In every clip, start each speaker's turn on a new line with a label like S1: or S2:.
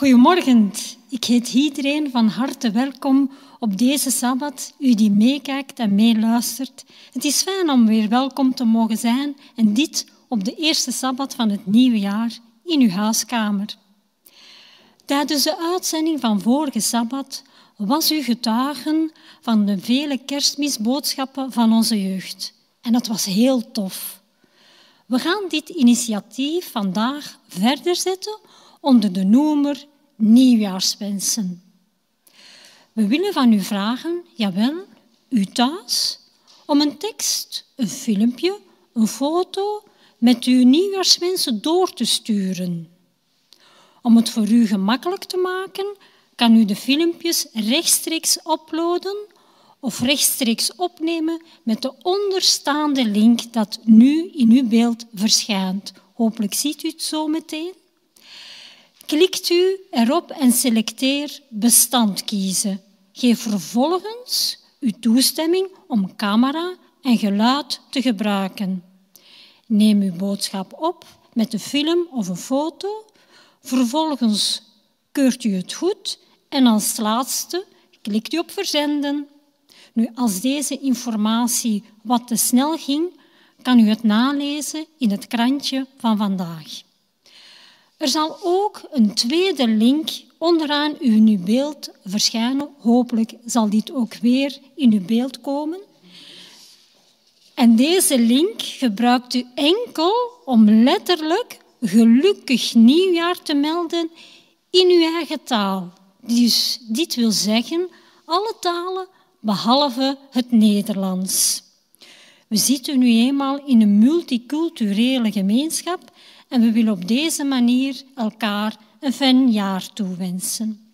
S1: Goedemorgen. Ik heet iedereen van harte welkom op deze Sabbat, u die meekijkt en meeluistert. Het is fijn om weer welkom te mogen zijn en dit op de eerste Sabbat van het nieuwe jaar in uw huiskamer. Tijdens de uitzending van vorige Sabbat was u getuigen van de vele kerstmisboodschappen van onze jeugd. En dat was heel tof. We gaan dit initiatief vandaag verder zetten onder de noemer Nieuwjaarswensen. We willen van u vragen, jawel, u thuis, om een tekst, een filmpje, een foto met uw nieuwjaarswensen door te sturen. Om het voor u gemakkelijk te maken, kan u de filmpjes rechtstreeks uploaden of rechtstreeks opnemen met de onderstaande link dat nu in uw beeld verschijnt. Hopelijk ziet u het zo meteen. Klikt u erop en selecteer bestand kiezen. Geef vervolgens uw toestemming om camera en geluid te gebruiken. Neem uw boodschap op met een film of een foto. Vervolgens keurt u het goed en als laatste klikt u op verzenden. Nu, als deze informatie wat te snel ging, kan u het nalezen in het krantje van vandaag. Er zal ook een tweede link onderaan uw beeld verschijnen. Hopelijk zal dit ook weer in uw beeld komen. En deze link gebruikt u enkel om letterlijk gelukkig nieuwjaar te melden in uw eigen taal. Dus dit wil zeggen alle talen behalve het Nederlands. We zitten nu eenmaal in een multiculturele gemeenschap en we willen op deze manier elkaar een fijn jaar toewensen.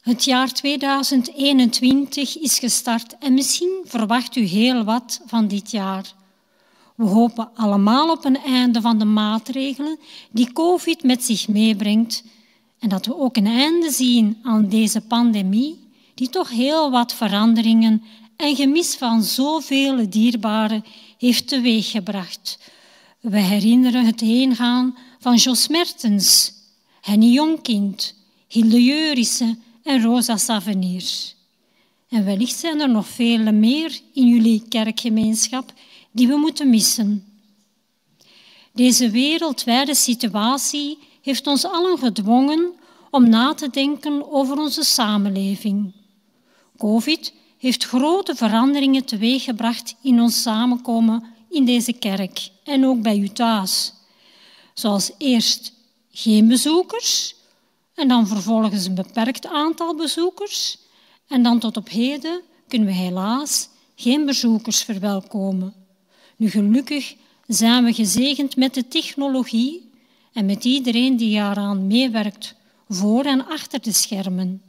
S1: Het jaar 2021 is gestart en misschien verwacht u heel wat van dit jaar. We hopen allemaal op een einde van de maatregelen die COVID met zich meebrengt en dat we ook een einde zien aan deze pandemie die toch heel wat veranderingen en gemis van zoveel dierbaren heeft teweeggebracht. We herinneren het heengaan van Jos Mertens, Henny Jongkind, Hilde en Rosa Savenier. En wellicht zijn er nog vele meer in jullie kerkgemeenschap die we moeten missen. Deze wereldwijde situatie heeft ons allen gedwongen om na te denken over onze samenleving. COVID heeft grote veranderingen teweeggebracht in ons samenkomen in deze kerk en ook bij u thuis. Zoals eerst geen bezoekers en dan vervolgens een beperkt aantal bezoekers en dan tot op heden kunnen we helaas geen bezoekers verwelkomen. Nu gelukkig zijn we gezegend met de technologie en met iedereen die daaraan meewerkt, voor en achter de schermen.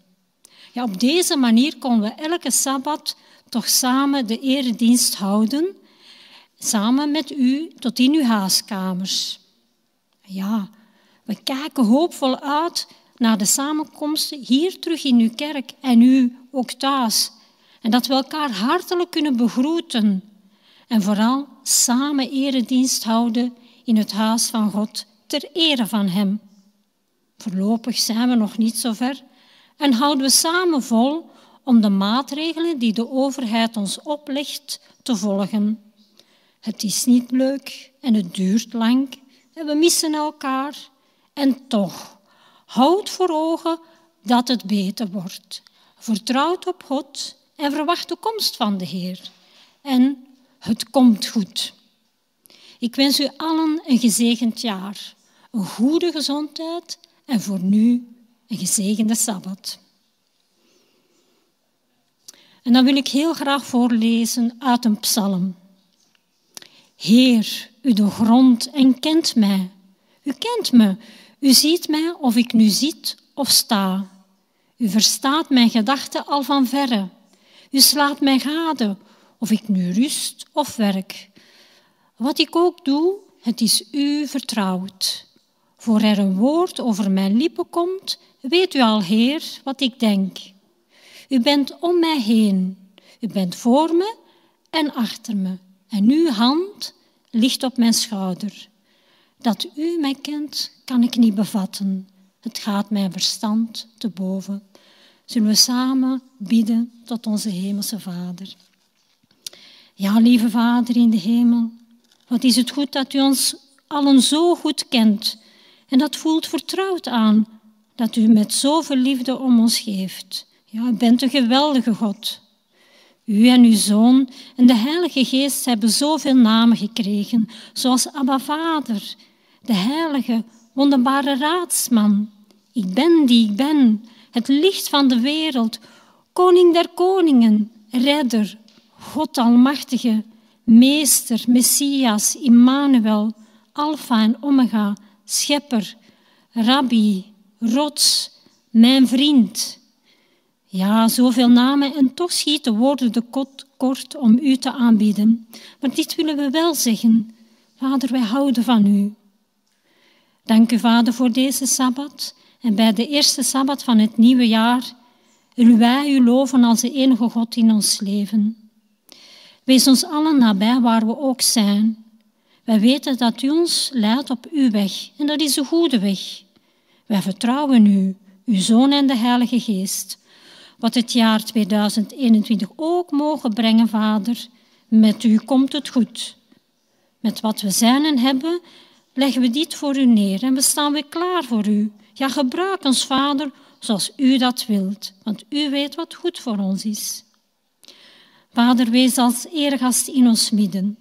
S1: Ja, op deze manier konden we elke sabbat toch samen de eredienst houden, samen met u tot in uw huiskamers. Ja, we kijken hoopvol uit naar de samenkomsten hier terug in uw kerk en u ook thuis. En dat we elkaar hartelijk kunnen begroeten en vooral samen eredienst houden in het huis van God ter ere van Hem. Voorlopig zijn we nog niet zo ver en houden we samen vol om de maatregelen die de overheid ons oplegt te volgen. Het is niet leuk en het duurt lang en we missen elkaar. En toch, houd voor ogen dat het beter wordt. Vertrouw op God en verwacht de komst van de Heer. En het komt goed. Ik wens u allen een gezegend jaar, een goede gezondheid en voor nu een gezegende Sabbat. En dan wil ik heel graag voorlezen uit een psalm. Heer, u de grond en kent mij. U kent me. U ziet mij of ik nu zit of sta. U verstaat mijn gedachten al van verre. U slaat mij gade of ik nu rust of werk. Wat ik ook doe, het is u vertrouwd. Voor er een woord over mijn lippen komt, weet u al, Heer, wat ik denk. U bent om mij heen. U bent voor me en achter me. En uw hand ligt op mijn schouder. Dat u mij kent, kan ik niet bevatten. Het gaat mijn verstand te boven. Zullen we samen bidden tot onze Hemelse Vader. Ja, lieve Vader in de hemel, wat is het goed dat u ons allen zo goed kent en dat voelt vertrouwd aan dat u met zoveel liefde om ons geeft. Ja, u bent een geweldige God. U en uw Zoon en de Heilige Geest hebben zoveel namen gekregen, zoals Abba Vader, de Heilige, wonderbare Raadsman. Ik ben die ik ben, het licht van de wereld, Koning der Koningen, Redder, God Almachtige, Meester, Messias, Immanuel, Alpha en Omega, Schepper, Rabbi, Rots, mijn vriend. Ja, zoveel namen en toch schieten woorden de kot kort om u te aanbieden. Maar dit willen we wel zeggen. Vader, wij houden van u. Dank u, Vader, voor deze Sabbat. En bij de eerste Sabbat van het nieuwe jaar willen wij u loven als de enige God in ons leven. Wees ons allen nabij waar we ook zijn. Wij weten dat u ons leidt op uw weg en dat is de goede weg. Wij vertrouwen u, uw Zoon en de Heilige Geest. Wat het jaar 2021 ook mogen brengen, Vader, met u komt het goed. Met wat we zijn en hebben, leggen we dit voor u neer en we staan weer klaar voor u. Ja, gebruik ons, Vader, zoals u dat wilt, want u weet wat goed voor ons is. Vader, wees als eergast in ons midden.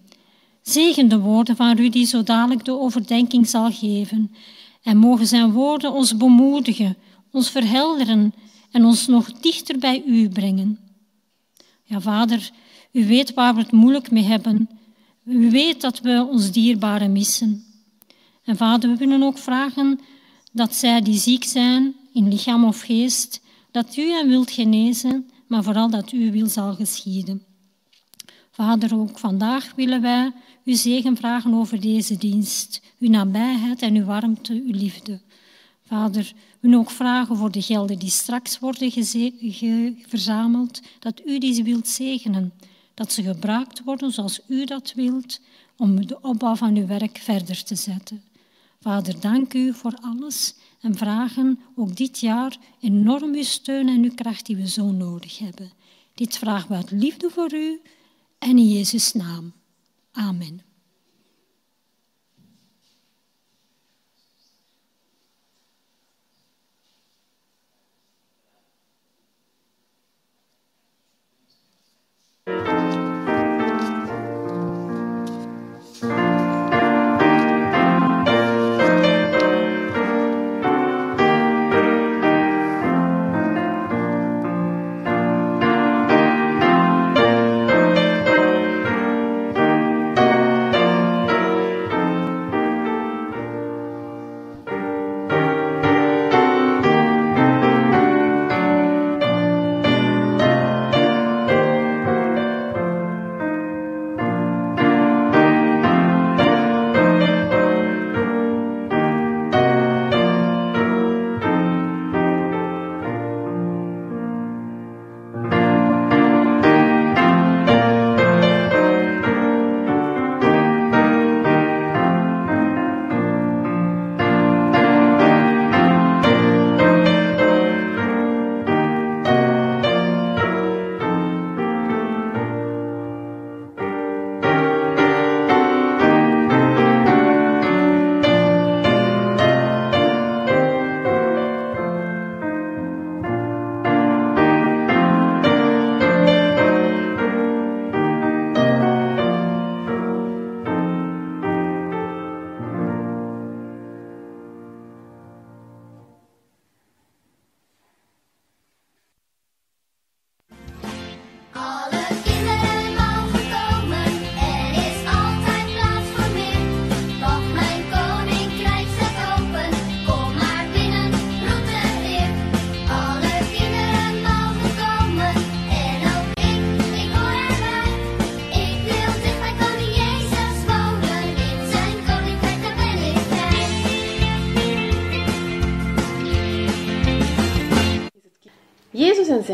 S1: Zegen de woorden van die zo dadelijk de overdenking zal geven. En mogen zijn woorden ons bemoedigen, ons verhelderen en ons nog dichter bij u brengen. Ja, Vader, u weet waar we het moeilijk mee hebben. U weet dat we ons dierbare missen. En Vader, we willen ook vragen dat zij die ziek zijn, in lichaam of geest, dat u hen wilt genezen, maar vooral dat uw wil zal geschieden. Vader, ook vandaag willen wij uw zegen vragen over deze dienst, uw nabijheid en uw warmte, uw liefde. Vader, we ook vragen voor de gelden die straks worden verzameld, dat u deze wilt zegenen, dat ze gebruikt worden zoals u dat wilt, om de opbouw van uw werk verder te zetten. Vader, dank u voor alles en vragen ook dit jaar enorm uw steun en uw kracht die we zo nodig hebben. Dit vragen we uit liefde voor u en in Jezus' naam. Amen.
S2: en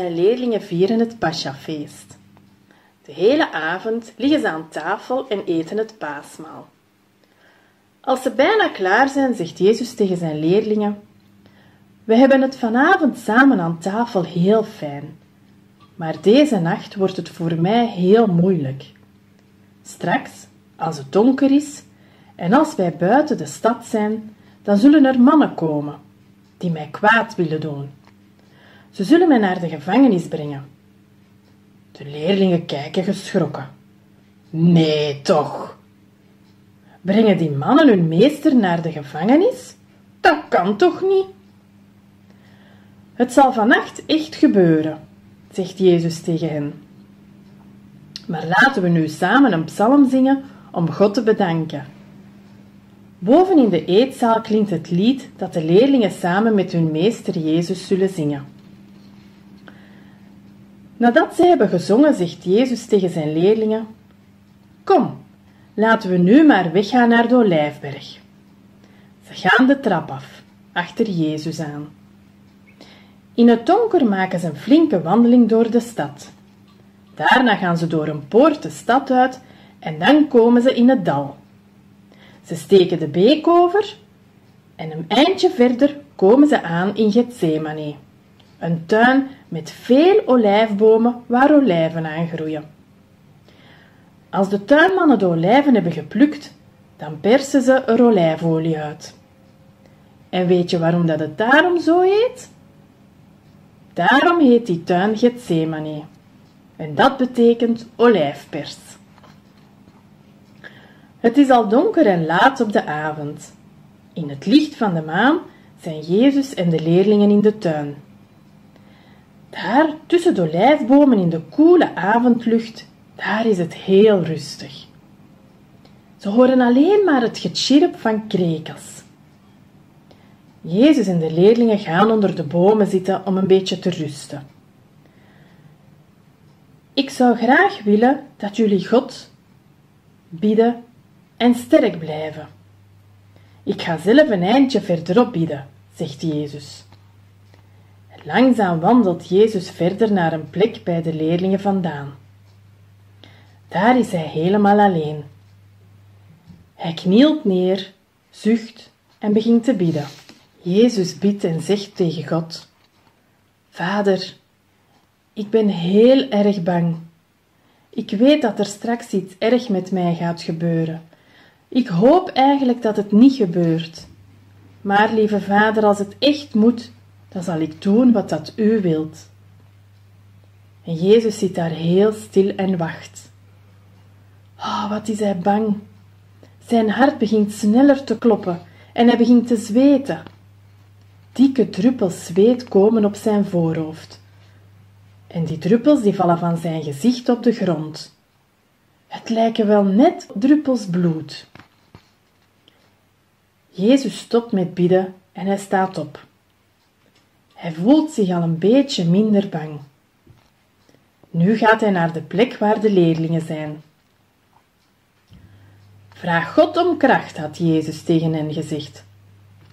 S2: zijn leerlingen vieren het Pascha-feest. De hele avond liggen ze aan tafel en eten het paasmaal. Als ze bijna klaar zijn, zegt Jezus tegen zijn leerlingen: We hebben het vanavond samen aan tafel heel fijn. Maar deze nacht wordt het voor mij heel moeilijk. Straks, als het donker is en als wij buiten de stad zijn, dan zullen er mannen komen die mij kwaad willen doen. Ze zullen mij naar de gevangenis brengen. De leerlingen kijken geschrokken. Nee, toch? Brengen die mannen hun meester naar de gevangenis? Dat kan toch niet? Het zal vannacht echt gebeuren, zegt Jezus tegen hen. Maar laten we nu samen een psalm zingen om God te bedanken. Boven in de eetzaal klinkt het lied dat de leerlingen samen met hun meester Jezus zullen zingen. Nadat zij hebben gezongen, zegt Jezus tegen zijn leerlingen: Kom, laten we nu maar weggaan naar de olijfberg. Ze gaan de trap af, achter Jezus aan. In het donker maken ze een flinke wandeling door de stad. Daarna gaan ze door een poort de stad uit en dan komen ze in het dal. Ze steken de beek over en een eindje verder komen ze aan in Gethsemane, een tuin met veel olijfbomen waar olijven aan groeien. Als de tuinmannen de olijven hebben geplukt, dan persen ze er olijfolie uit. En weet je waarom dat het daarom zo heet? Daarom heet die tuin Gethsemane. En dat betekent olijfpers. Het is al donker en laat op de avond. In het licht van de maan zijn Jezus en de leerlingen in de tuin. Daar, tussen de olijfbomen in de koele avondlucht, daar is het heel rustig. Ze horen alleen maar het getjirp van krekels. Jezus en de leerlingen gaan onder de bomen zitten om een beetje te rusten. Ik zou graag willen dat jullie God bidden en sterk blijven. Ik ga zelf een eindje verderop bidden, zegt Jezus. Langzaam wandelt Jezus verder naar een plek bij de leerlingen vandaan. Daar is hij helemaal alleen. Hij knielt neer, zucht en begint te bidden. Jezus bidt en zegt tegen God: Vader, ik ben heel erg bang. Ik weet dat er straks iets erg met mij gaat gebeuren. Ik hoop eigenlijk dat het niet gebeurt. Maar lieve vader, als het echt moet, dan zal ik doen wat dat u wilt. En Jezus zit daar heel stil en wacht. Oh, wat is hij bang. Zijn hart begint sneller te kloppen en hij begint te zweten. Dikke druppels zweet komen op zijn voorhoofd. En die druppels die vallen van zijn gezicht op de grond. Het lijken wel net druppels bloed. Jezus stopt met bidden en hij staat op. Hij voelt zich al een beetje minder bang. Nu gaat hij naar de plek waar de leerlingen zijn. Vraag God om kracht, had Jezus tegen hen gezegd.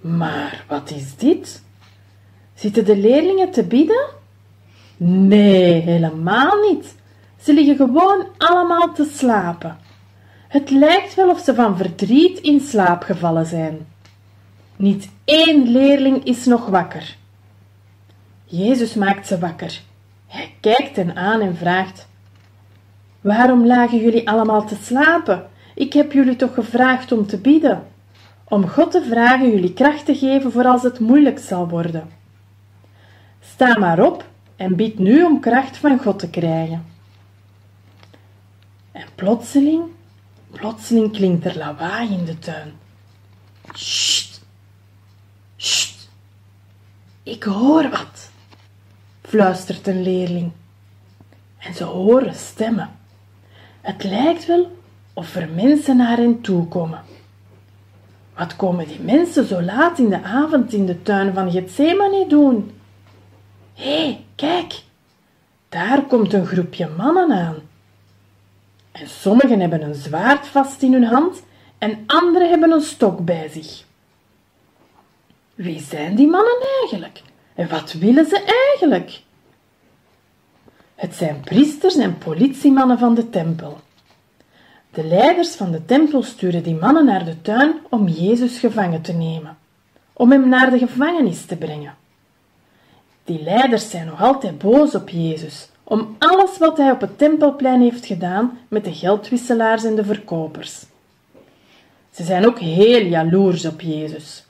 S2: Maar wat is dit? Zitten de leerlingen te bidden? Nee, helemaal niet. Ze liggen gewoon allemaal te slapen. Het lijkt wel of ze van verdriet in slaap gevallen zijn. Niet één leerling is nog wakker. Jezus maakt ze wakker. Hij kijkt hen aan en vraagt: Waarom lagen jullie allemaal te slapen? Ik heb jullie toch gevraagd om te bidden, om God te vragen jullie kracht te geven voor als het moeilijk zal worden. Sta maar op en bid nu om kracht van God te krijgen. En plotseling, plotseling klinkt er lawaai in de tuin. Sst, sst, ik hoor wat, fluistert een leerling. En ze horen stemmen. Het lijkt wel of er mensen naar hen toe komen. Wat komen die mensen zo laat in de avond in de tuin van Gethsemane doen? Hé, kijk, daar komt een groepje mannen aan. En sommigen hebben een zwaard vast in hun hand en anderen hebben een stok bij zich. Wie zijn die mannen eigenlijk? En wat willen ze eigenlijk? Het zijn priesters en politiemannen van de tempel. De leiders van de tempel sturen die mannen naar de tuin om Jezus gevangen te nemen, om hem naar de gevangenis te brengen. Die leiders zijn nog altijd boos op Jezus, om alles wat hij op het tempelplein heeft gedaan met de geldwisselaars en de verkopers. Ze zijn ook heel jaloers op Jezus.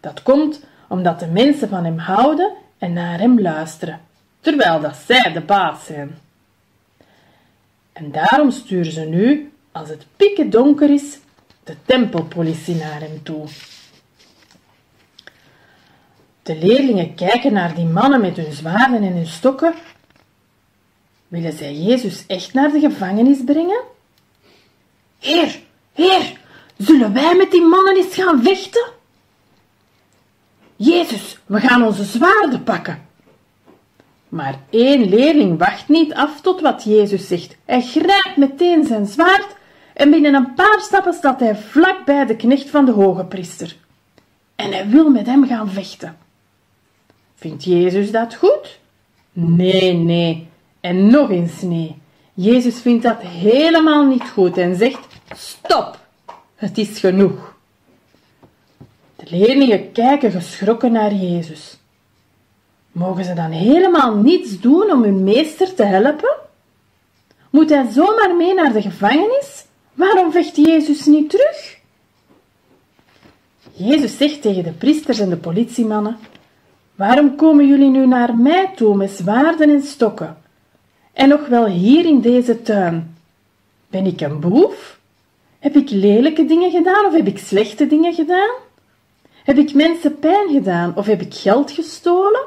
S2: Dat komt omdat de mensen van hem houden en naar hem luisteren, terwijl dat zij de baas zijn. En daarom sturen ze nu, als het pikken donker is, de tempelpolitie naar hem toe. De leerlingen kijken naar die mannen met hun zwaarden en hun stokken. Willen zij Jezus echt naar de gevangenis brengen? Heer, heer, zullen wij met die mannen eens gaan vechten? Jezus, we gaan onze zwaarden pakken. Maar één leerling wacht niet af tot wat Jezus zegt. Hij grijpt meteen zijn zwaard en binnen een paar stappen staat hij vlak bij de knecht van de hoge priester. En hij wil met hem gaan vechten. Vindt Jezus dat goed? Nee, nee. En nog eens nee. Jezus vindt dat helemaal niet goed en zegt: Stop, het is genoeg. Leerlingen kijken geschrokken naar Jezus. Mogen ze dan helemaal niets doen om hun meester te helpen? Moet hij zomaar mee naar de gevangenis? Waarom vecht Jezus niet terug? Jezus zegt tegen de priesters en de politiemannen: Waarom komen jullie nu naar mij toe met zwaarden en stokken? En nog wel hier in deze tuin. Ben ik een boef? Heb ik lelijke dingen gedaan of heb ik slechte dingen gedaan? Heb ik mensen pijn gedaan of heb ik geld gestolen?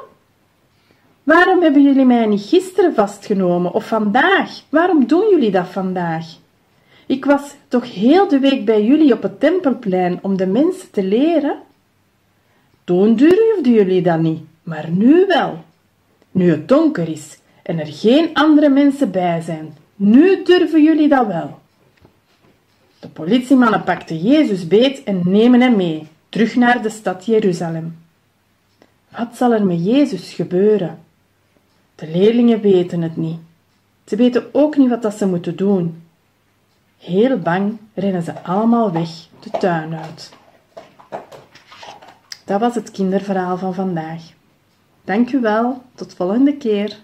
S2: Waarom hebben jullie mij niet gisteren vastgenomen of vandaag? Waarom doen jullie dat vandaag? Ik was toch heel de week bij jullie op het tempelplein om de mensen te leren? Toen durfden jullie dat niet, maar nu wel. Nu het donker is en er geen andere mensen bij zijn, nu durven jullie dat wel. De politiemannen pakten Jezus beet en nemen hem mee, terug naar de stad Jeruzalem. Wat zal er met Jezus gebeuren? De leerlingen weten het niet. Ze weten ook niet wat ze moeten doen. Heel bang rennen ze allemaal weg de tuin uit. Dat was het kinderverhaal van vandaag. Dank u wel, tot volgende keer.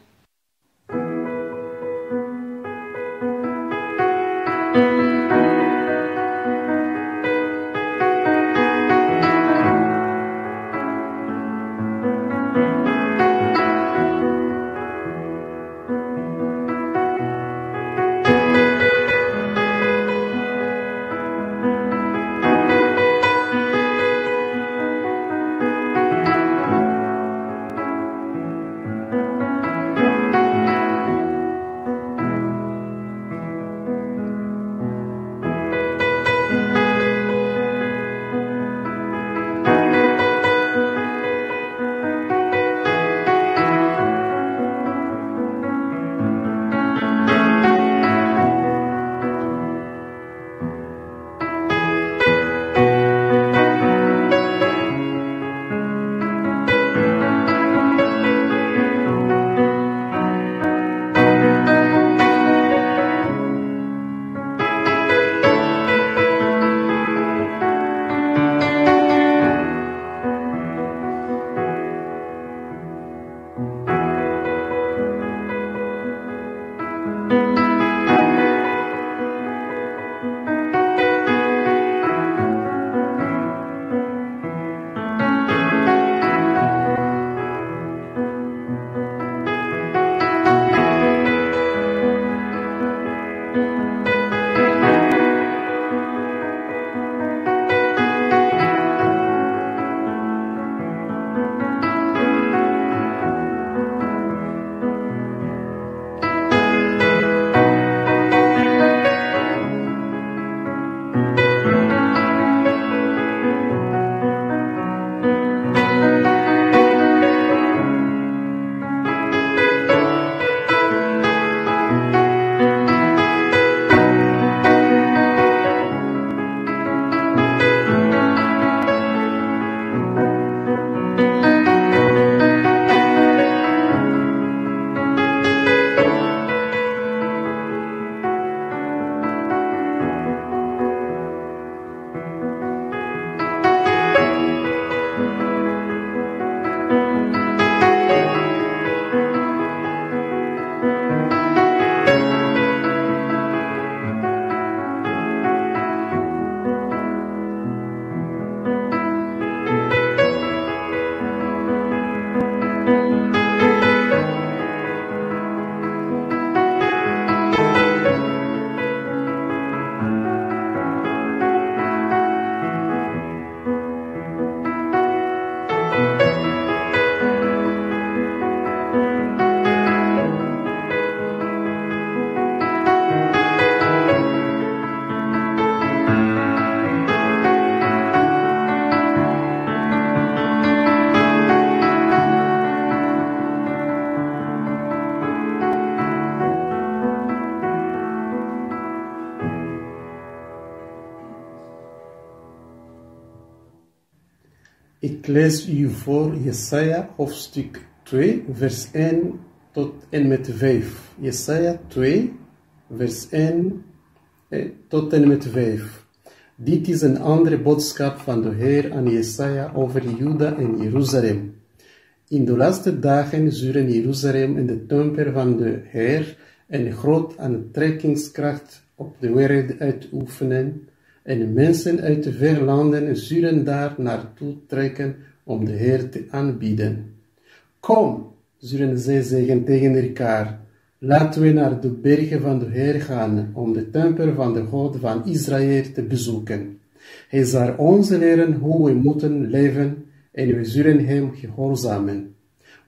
S3: Lees u voor Jesaja hoofdstuk 2, vers 1 tot en met 5. Jesaja 2, vers 1 eh, tot en met 5. Dit is een andere boodschap van de Heer aan Jesaja over Juda en Jeruzalem. In de laatste dagen zullen Jeruzalem en de tempel van de Heer een groot aantrekkingskracht op de wereld uitoefenen en mensen uit de ver landen zullen daar naartoe trekken om de Heer te aanbieden. Kom, zullen zij zeggen tegen elkaar, laten we naar de bergen van de Heer gaan om de tempel van de God van Israël te bezoeken. Hij zal ons leren hoe we moeten leven en we zullen hem gehoorzamen.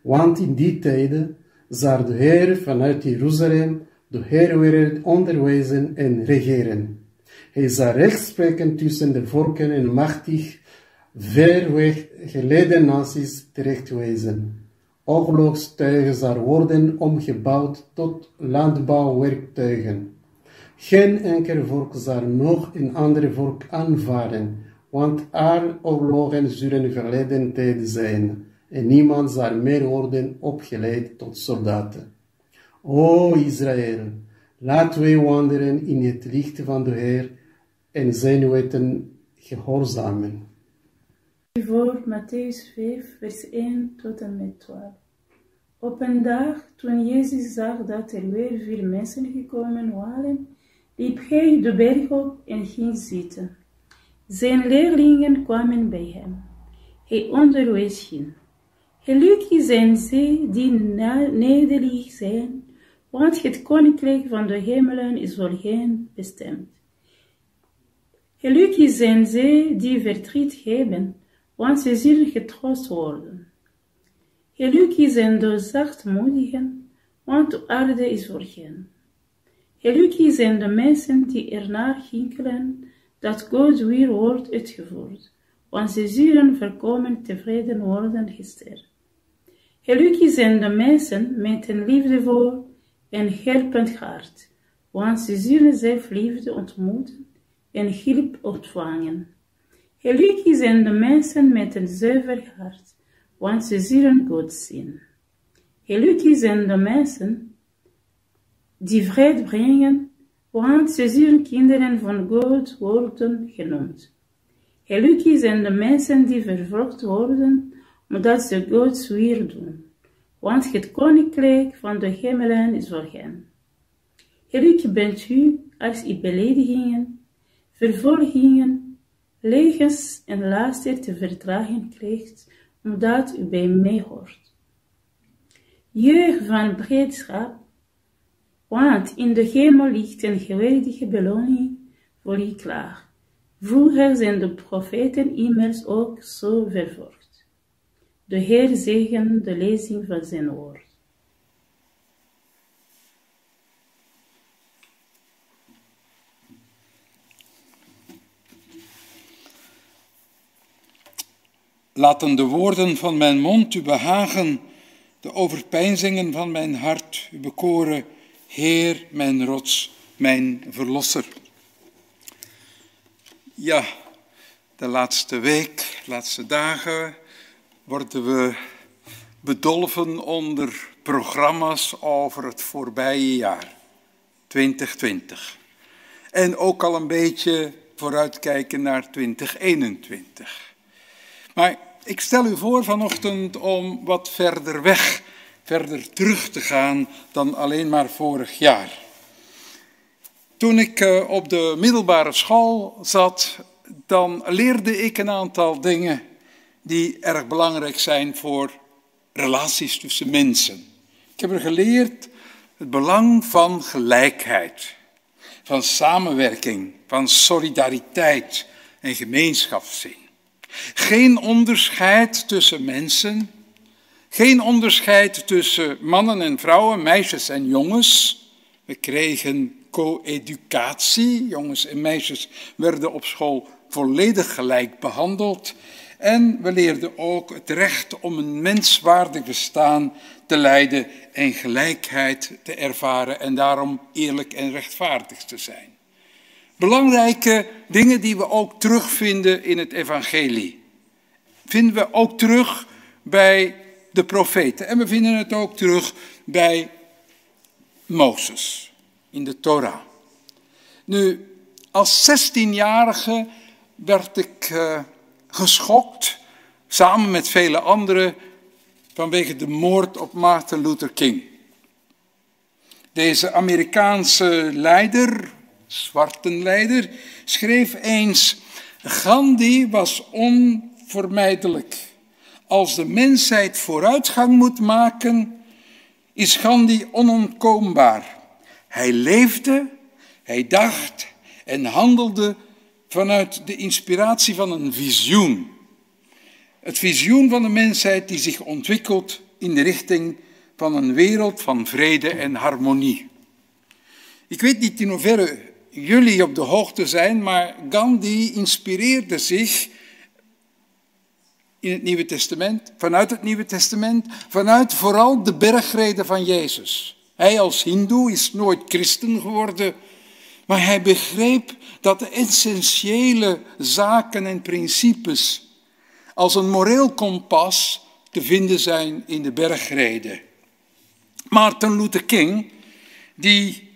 S3: Want in die tijden zal de Heer vanuit Jeruzalem de hele wereld onderwijzen en regeren. Hij zal recht spreken tussen de volken en machtig ver weg geleden naties terechtwijzen. Oorlogstuigen zal worden omgebouwd tot landbouwwerktuigen. Geen enkel volk zal nog een ander volk aanvaren, want al oorlogen zullen verleden tijd zijn, en niemand zal meer worden opgeleid tot soldaten. O Israël, laten wij wandelen in het licht van de Heer en zijn wetten gehoorzamen.
S4: Voor Matthäus 5, vers 1 tot en met 12. Op een dag, toen Jezus zag dat er weer veel mensen gekomen waren, liep hij de berg op en ging zitten. Zijn leerlingen kwamen bij hem. Hij onderwees hen. Gelukkig zijn zij die nederig zijn, want het koninkrijk van de hemelen is voor hen bestemd. Gelukkig zijn zij die verdriet hebben, want ze zullen getroost worden. Gelukkig zijn de zachtmoedigen, want de aarde is voor hen. Gelukkig zijn de mensen die ernaar hinkelen dat God weer wordt uitgevoerd, want ze zullen voorkomen tevreden worden gesteld. Gelukkig zijn de mensen met een liefdevol en helpend hart, want ze zullen zelf liefde ontmoeten en hulp ontvangen. Gelukkig zijn de mensen met een zuiver hart, want ze zullen God zien. Gelukkig zijn de mensen die vrede brengen, want ze zullen kinderen van God worden genoemd. Gelukkig zijn de mensen die vervolgd worden, omdat ze Gods wil doen, want het koninkrijk van de hemelen is voor hen. Gelukkig bent u als u beledigingen, vervolgingen, legens en laster te verdragen krijgt, omdat u bij mij hoort. Jeugd van breedschap, want in de hemel ligt een geweldige beloning voor je klaar. Vroeger zijn de profeten immers ook zo vervolgd. De Heer zegen de lezing van zijn woord.
S5: Laten de woorden van mijn mond u behagen, de overpeinzingen van mijn hart u bekoren, Heer, mijn rots, mijn verlosser. Ja, de laatste week, de laatste dagen worden we bedolven onder programma's over het voorbije jaar, 2020. En ook al een beetje vooruitkijken naar 2021. Maar ik stel u voor vanochtend om wat verder weg, verder terug te gaan dan alleen maar vorig jaar. Toen ik eh, op de middelbare school zat, dan leerde ik een aantal dingen die erg belangrijk zijn voor relaties tussen mensen. Ik heb er geleerd het belang van gelijkheid, van samenwerking, van solidariteit en gemeenschapszin. Geen onderscheid tussen mensen. Geen onderscheid tussen mannen en vrouwen, meisjes en jongens. We kregen co-educatie. Jongens en meisjes werden op school volledig gelijk behandeld. En we leerden ook het recht om een menswaardig bestaan te leiden en gelijkheid te ervaren en daarom eerlijk en rechtvaardig te zijn. Belangrijke dingen die we ook terugvinden in het evangelie. vinden we ook terug bij de profeten. En we vinden het ook terug bij Mozes in de Torah. Nu, als 16-jarige werd ik uh, geschokt, samen met vele anderen, vanwege de moord op Martin Luther King. Deze Amerikaanse leider, zwarte leider, schreef eens: Gandhi was onvermijdelijk. Als de mensheid vooruitgang moet maken, is Gandhi onontkoombaar. Hij leefde, hij dacht en handelde vanuit de inspiratie van een visioen. Het visioen van de mensheid die zich ontwikkelt in de richting van een wereld van vrede en harmonie. Ik weet niet in hoeverre jullie op de hoogte zijn, maar Gandhi inspireerde zich in het Nieuwe Testament, vanuit het Nieuwe Testament, vanuit vooral de bergreden van Jezus. Hij als Hindoe is nooit christen geworden, maar hij begreep dat de essentiële zaken en principes als een moreel kompas te vinden zijn in de bergreden. Martin Luther King, die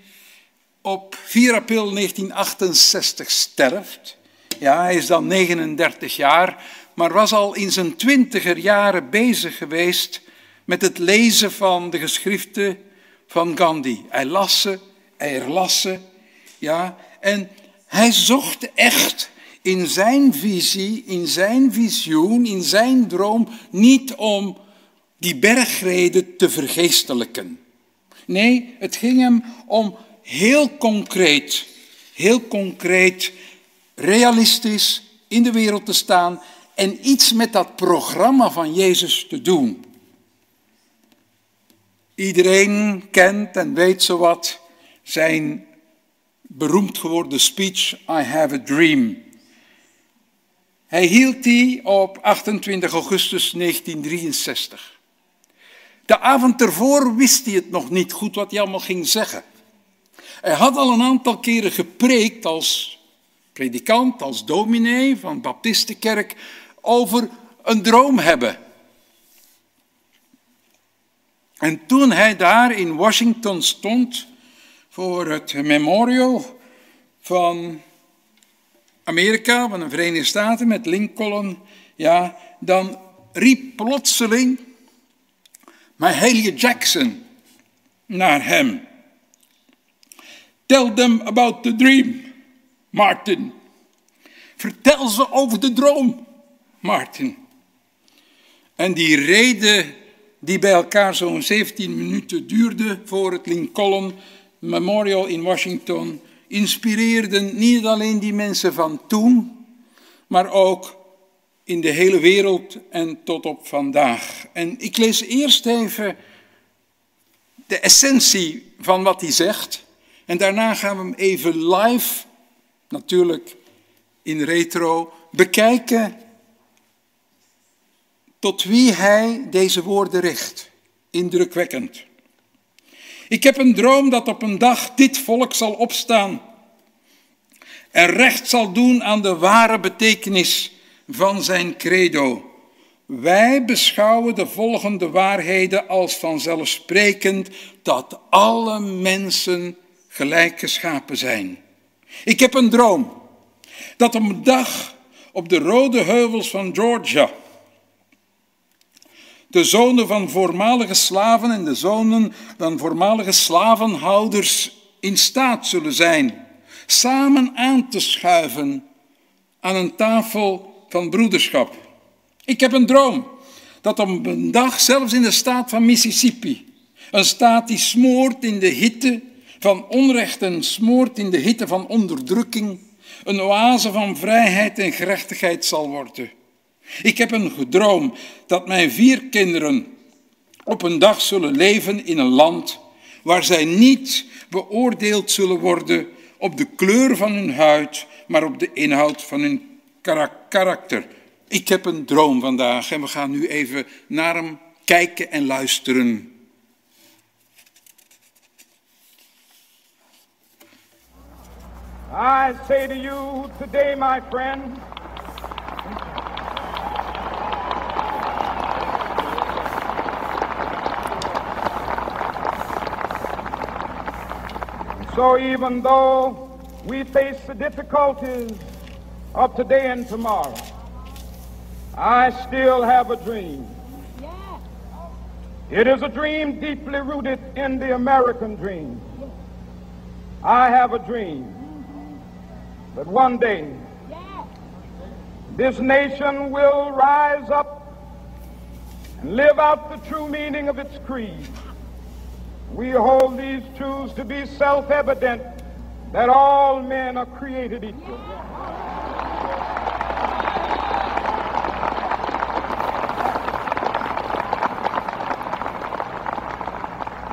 S5: op 4 april 1968 sterft, ja, hij is dan 39 jaar, maar was al in zijn twintiger jaren bezig geweest met het lezen van de geschriften van Gandhi. Hij las ze, hij herlas ze, ja, en hij zocht echt in zijn visie, in zijn visioen, in zijn droom, niet om die bergreden te vergeestelijken. Nee, het ging hem om heel concreet, heel concreet, realistisch in de wereld te staan en iets met dat programma van Jezus te doen. Iedereen kent en weet zowat zijn beroemd geworden speech I have a dream. Hij hield die op 28 augustus 1963. De avond ervoor wist hij het nog niet goed wat hij allemaal ging zeggen. Hij had al een aantal keren gepreekt als predikant, als dominee van Baptistenkerk over een droom hebben. En toen hij daar in Washington stond voor het memorial van Amerika, van de Verenigde Staten met Lincoln, ja, dan riep plotseling Mahalia Jackson naar hem. Tell them about the dream, Martin. Vertel ze over de droom, Martin. En die reden die bij elkaar zo'n 17 minuten duurde voor het Lincoln Memorial in Washington, inspireerden niet alleen die mensen van toen, maar ook in de hele wereld en tot op vandaag. En ik lees eerst even de essentie van wat hij zegt. En daarna gaan we hem even live, natuurlijk in retro, bekijken tot wie hij deze woorden richt. Indrukwekkend. Ik heb een droom dat op een dag dit volk zal opstaan en recht zal doen aan de ware betekenis van zijn credo. Wij beschouwen de volgende waarheden als vanzelfsprekend dat alle mensen gelijk geschapen zijn. Ik heb een droom dat op een dag op de rode heuvels van Georgia de zonen van voormalige slaven en de zonen van voormalige slavenhouders in staat zullen zijn samen aan te schuiven aan een tafel van broederschap. Ik heb een droom dat op een dag, zelfs in de staat van Mississippi, een staat die smoort in de hitte van onrecht en smoort in de hitte van onderdrukking, een oase van vrijheid en gerechtigheid zal worden. Ik heb een gedroom dat mijn vier kinderen op een dag zullen leven in een land waar zij niet beoordeeld zullen worden op de kleur van hun huid, maar op de inhoud van hun karakter. Ik heb een droom vandaag en we gaan nu even naar hem kijken en luisteren.
S6: I say to you today, my friend, So even though we face the difficulties of today and tomorrow, I still have a dream. It is a dream deeply rooted in the American dream. I have a dream that one day this nation will rise up and live out the true meaning of its creed. We hold these truths to be self evident that all men are created equal.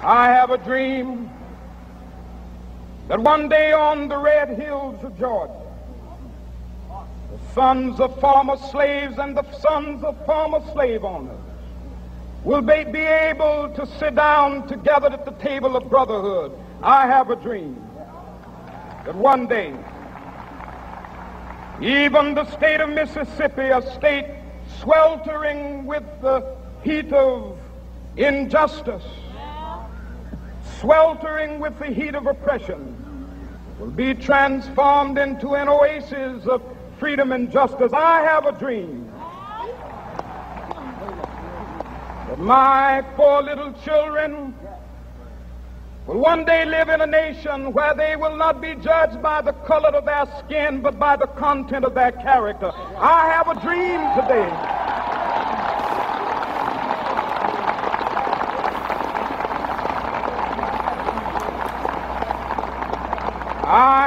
S6: I have a dream that one day on the red hills of Georgia, the sons of former slaves and the sons of former slave owners will be, able to sit down together at the table of brotherhood. I have a dream that one day, even the state of Mississippi, a state sweltering with the heat of injustice, sweltering with the heat of oppression, will be transformed into an oasis of freedom and justice. I have a dream that my four little children will one day live in a nation where they will not be judged by the color of their skin, but by the content of their character. I have a dream today.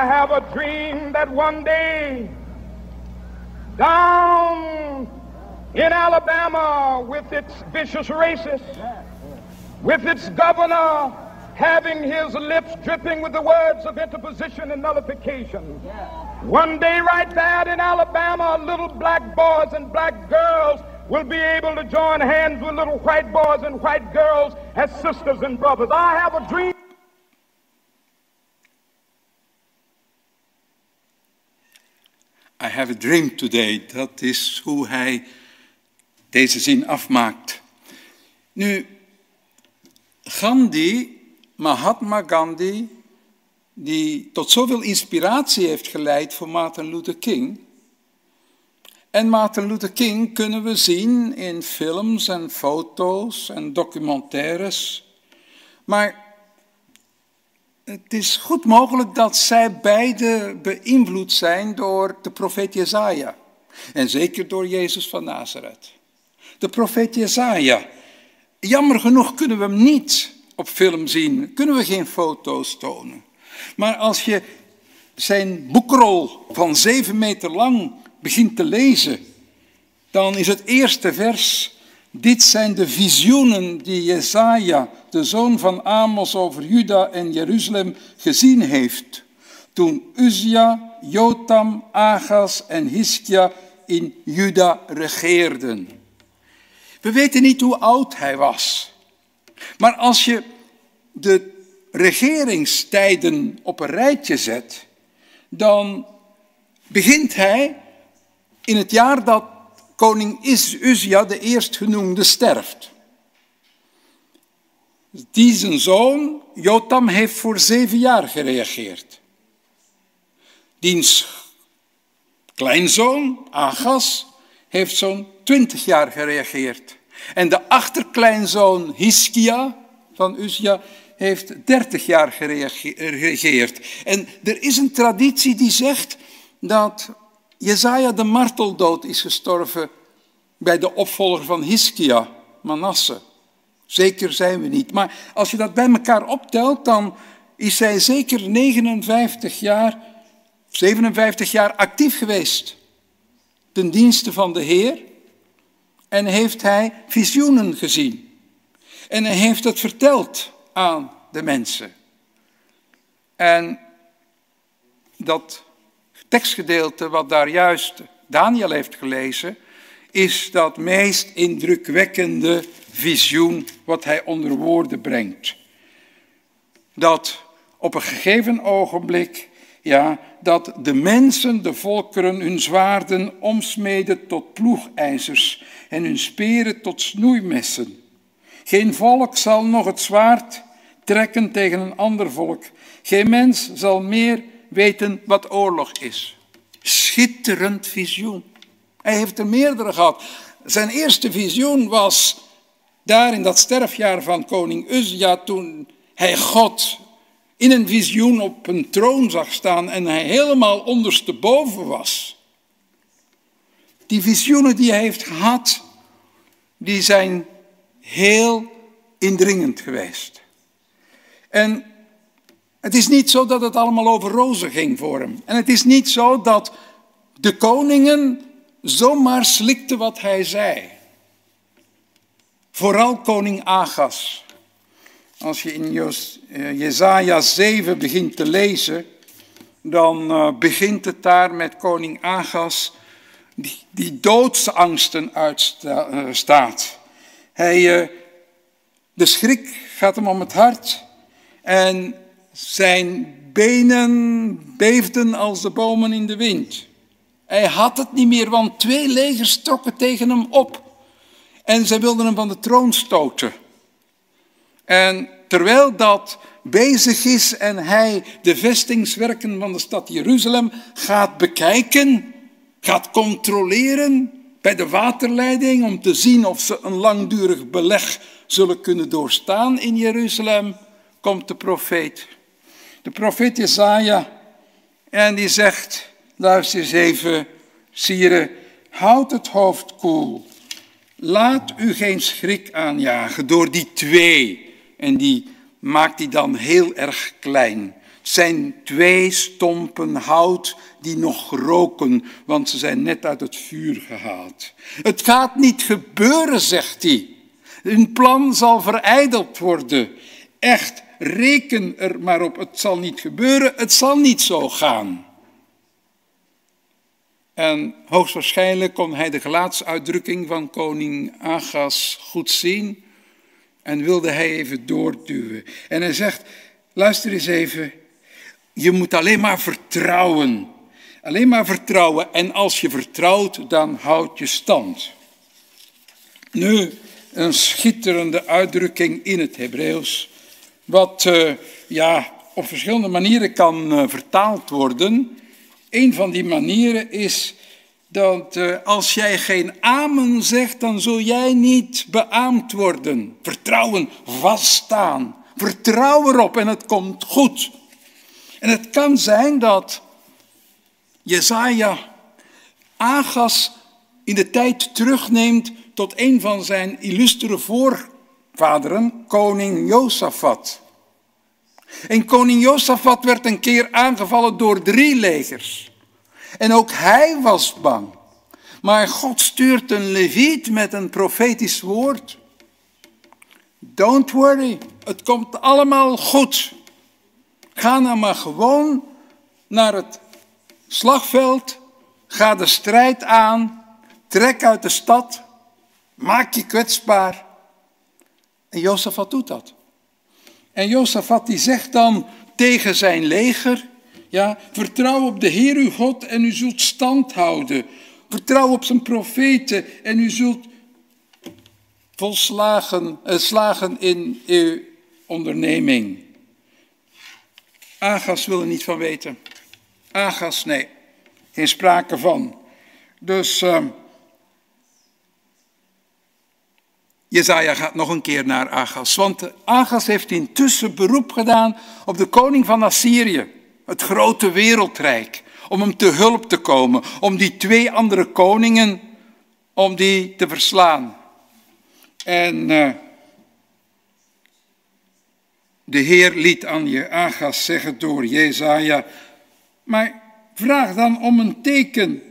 S6: I have a dream that one day down in Alabama with its vicious racists, with its governor having his lips dripping with the words of interposition and nullification. One day, right there in Alabama, little black boys and black girls will be able to join hands with little white boys and white girls as sisters and brothers. I have a dream.
S5: I have a dream today. Dat is hoe hij deze zin afmaakt. Nu, Gandhi, Mahatma Gandhi, die tot zoveel inspiratie heeft geleid voor Martin Luther King. En Martin Luther King kunnen we zien in films en foto's en documentaires. Maar het is goed mogelijk dat zij beide beïnvloed zijn door de profeet Jezaja. En zeker door Jezus van Nazareth. De profeet Jezaja. Jammer genoeg kunnen we hem niet op film zien. Kunnen we geen foto's tonen. Maar als je zijn boekrol van zeven meter lang begint te lezen, dan is het eerste vers dit zijn de visioenen die Jesaja, de zoon van Amos, over Juda en Jeruzalem gezien heeft. Toen Uzia, Jotam, Agas en Hiskia in Juda regeerden. We weten niet hoe oud hij was. Maar als je de regeringstijden op een rijtje zet, dan begint hij in het jaar dat koning Uzia, de eerstgenoemde, sterft. Die zijn zoon, Jotam, heeft voor zeven jaar gereageerd. Diens kleinzoon, Agas, heeft zo'n twintig jaar gereageerd. En de achterkleinzoon Hiskia van Uzia heeft dertig jaar gereageerd. En er is een traditie die zegt dat Jezaja de marteldood is gestorven bij de opvolger van Hiskia, Manasse. Zeker zijn we niet. Maar als je dat bij elkaar optelt, dan is hij zeker 59 jaar, 57 jaar actief geweest ten dienste van de Heer. En heeft hij visioenen gezien. En hij heeft het verteld aan de mensen. En dat tekstgedeelte wat daar juist Daniel heeft gelezen, is dat meest indrukwekkende visioen wat hij onder woorden brengt. Dat op een gegeven ogenblik, ja, dat de mensen, de volkeren, hun zwaarden omsmeden tot ploegijzers en hun speren tot snoeimessen. Geen volk zal nog het zwaard trekken tegen een ander volk. Geen mens zal meer weten wat oorlog is. Schitterend visioen. Hij heeft er meerdere gehad. Zijn eerste visioen was daar in dat sterfjaar van koning Uzia, toen hij God in een visioen op een troon zag staan en hij helemaal ondersteboven was. Die visioenen die hij heeft gehad, die zijn heel indringend geweest. En het is niet zo dat het allemaal over rozen ging voor hem. En het is niet zo dat de koningen zomaar slikten wat hij zei. Vooral koning Agas. Als je in eh, Jezaja 7 begint te lezen, dan eh, begint het daar met koning Agas die, die doodsangsten uitstaat. Hij, de schrik gaat hem om het hart en zijn benen beefden als de bomen in de wind. Hij had het niet meer, want twee legers trokken tegen hem op. En zij wilden hem van de troon stoten. En terwijl dat bezig is en hij de vestingswerken van de stad Jeruzalem gaat bekijken, gaat controleren bij de waterleiding om te zien of ze een langdurig beleg zullen kunnen doorstaan in Jeruzalem, komt de profeet. De profeet Jesaja en die zegt, luister eens even, sieren, houd het hoofd koel. Laat u geen schrik aanjagen door die twee. En die maakt hij dan heel erg klein. Het zijn twee stompen hout die nog roken, want ze zijn net uit het vuur gehaald. Het gaat niet gebeuren, zegt hij. Hun plan zal verijdeld worden. Echt, reken er maar op, het zal niet gebeuren, het zal niet zo gaan. En hoogstwaarschijnlijk kon hij de gelaatsuitdrukking van koning Agas goed zien en wilde hij even doorduwen. En hij zegt, luister eens even, je moet alleen maar vertrouwen. Alleen maar vertrouwen en als je vertrouwt, dan houd je stand. Nu, een schitterende uitdrukking in het Hebreeuws, wat uh, ja, op verschillende manieren kan uh, vertaald worden. Een van die manieren is dat uh, als jij geen amen zegt, dan zul jij niet beaamd worden. Vertrouwen, vaststaan. Vertrouw erop en het komt goed. En het kan zijn dat Jezaja Agas in de tijd terugneemt tot een van zijn illustere voorvaderen, koning Josafat. En koning Josafat werd een keer aangevallen door drie legers. En ook hij was bang. Maar God stuurt een leviet met een profetisch woord. Don't worry, het komt allemaal goed. Ga nou maar gewoon naar het slagveld. Ga de strijd aan. Trek uit de stad. Maak je kwetsbaar. En Jozefat doet dat. En Jozefat die zegt dan tegen zijn leger, ja, vertrouw op de Heer uw God en u zult stand houden. Vertrouw op zijn profeten en u zult volslagen eh, slagen in uw onderneming. Agas wil er niet van weten. Agas, nee, geen sprake van. Dus uh, Jezaja gaat nog een keer naar Agas. Want Agas heeft intussen beroep gedaan op de koning van Assyrië. Het grote wereldrijk. Om hem te hulp te komen. Om die twee andere koningen, om die te verslaan. En uh, de Heer liet aan je Agas zeggen door Jezaja. Maar vraag dan om een teken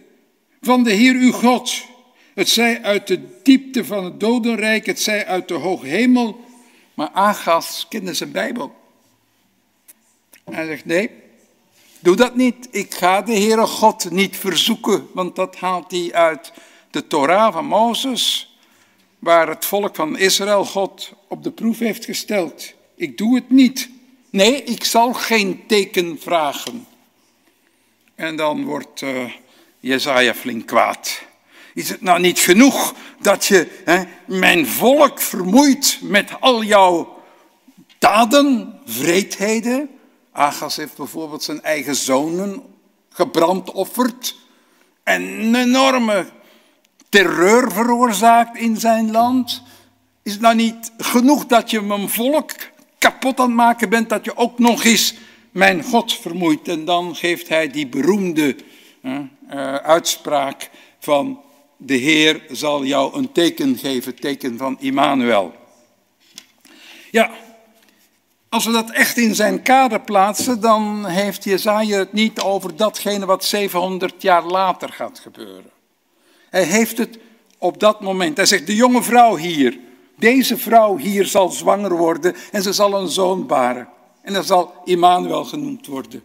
S5: van de Heer uw God het zij uit de diepte van het dodenrijk, het zij uit de hoge hemel. Maar Agas kende zijn Bijbel. Hij zegt, nee, doe dat niet. Ik ga de Heere God niet verzoeken, want dat haalt hij uit de Torah van Mozes, waar het volk van Israël God op de proef heeft gesteld. Ik doe het niet. Nee, ik zal geen teken vragen. En dan wordt uh, Jezaja flink kwaad. Is het nou niet genoeg dat je hè, mijn volk vermoeit met al jouw daden, vreedheden? Agas heeft bijvoorbeeld zijn eigen zonen gebrandofferd en een enorme terreur veroorzaakt in zijn land. Is het nou niet genoeg dat je mijn volk kapot aan het maken bent, dat je ook nog eens mijn God vermoeit? En dan geeft hij die beroemde uh, uitspraak van de Heer zal jou een teken geven, teken van Immanuel. Ja, als we dat echt in zijn kader plaatsen, dan heeft Jezaja het niet over datgene wat 700 jaar later gaat gebeuren. Hij heeft het op dat moment. Hij zegt, de jonge vrouw hier, deze vrouw hier zal zwanger worden en ze zal een zoon baren. En dat zal Immanuel genoemd worden.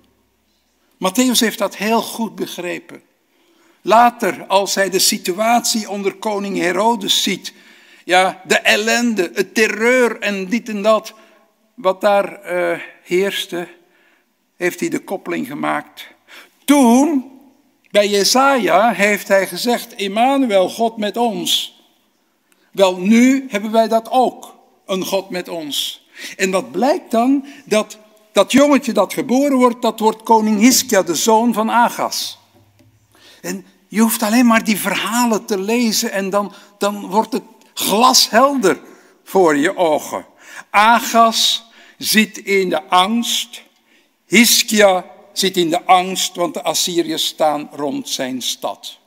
S5: Matthäus heeft dat heel goed begrepen. Later, als hij de situatie onder koning Herodes ziet, ja, de ellende, het terreur en dit en dat, wat daar uh, heerste, heeft hij de koppeling gemaakt. Toen, bij Jesaja, heeft hij gezegd, Immanuel, God met ons. Wel, nu hebben wij dat ook, een God met ons. En wat blijkt dan? Dat dat jongetje dat geboren wordt, dat wordt koning Hiskia, de zoon van Agas. En je hoeft alleen maar die verhalen te lezen en dan, dan wordt het glashelder voor je ogen. Agas zit in de angst. Hiskia zit in de angst, want de Assyriërs staan rond zijn stad.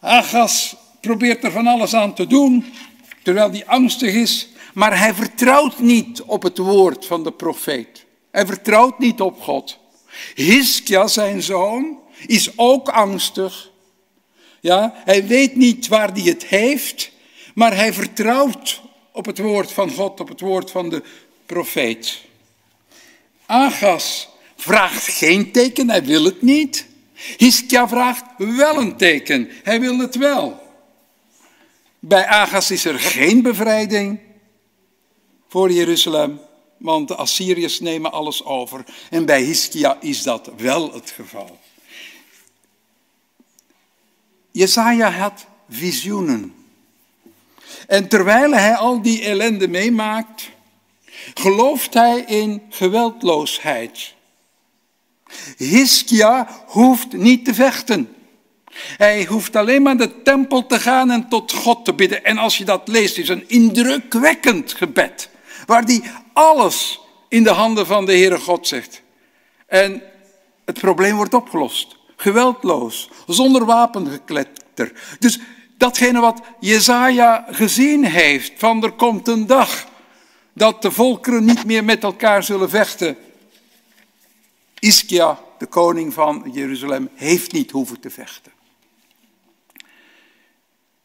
S5: Agas probeert er van alles aan te doen, terwijl hij angstig is, maar hij vertrouwt niet op het woord van de profeet. Hij vertrouwt niet op God. Hiskia, zijn zoon, is ook angstig. Ja, hij weet niet waar hij het heeft, maar hij vertrouwt op het woord van God, op het woord van de profeet. Agas vraagt geen teken, hij wil het niet. Hiskia vraagt wel een teken, hij wil het wel. Bij Agas is er geen bevrijding voor Jeruzalem, want de Assyriërs nemen alles over. En bij Hiskia is dat wel het geval. Jesaja had visioenen. En terwijl hij al die ellende meemaakt, gelooft hij in geweldloosheid. Hiskia hoeft niet te vechten. Hij hoeft alleen maar de tempel te gaan en tot God te bidden. En als je dat leest, is een indrukwekkend gebed. Waar hij alles in de handen van de Heere God zegt. En het probleem wordt opgelost. Geweldloos, zonder wapengekletter. Dus datgene wat Jezaja gezien heeft, van er komt een dag dat de volkeren niet meer met elkaar zullen vechten. Iskia, de koning van Jeruzalem, heeft niet hoeven te vechten.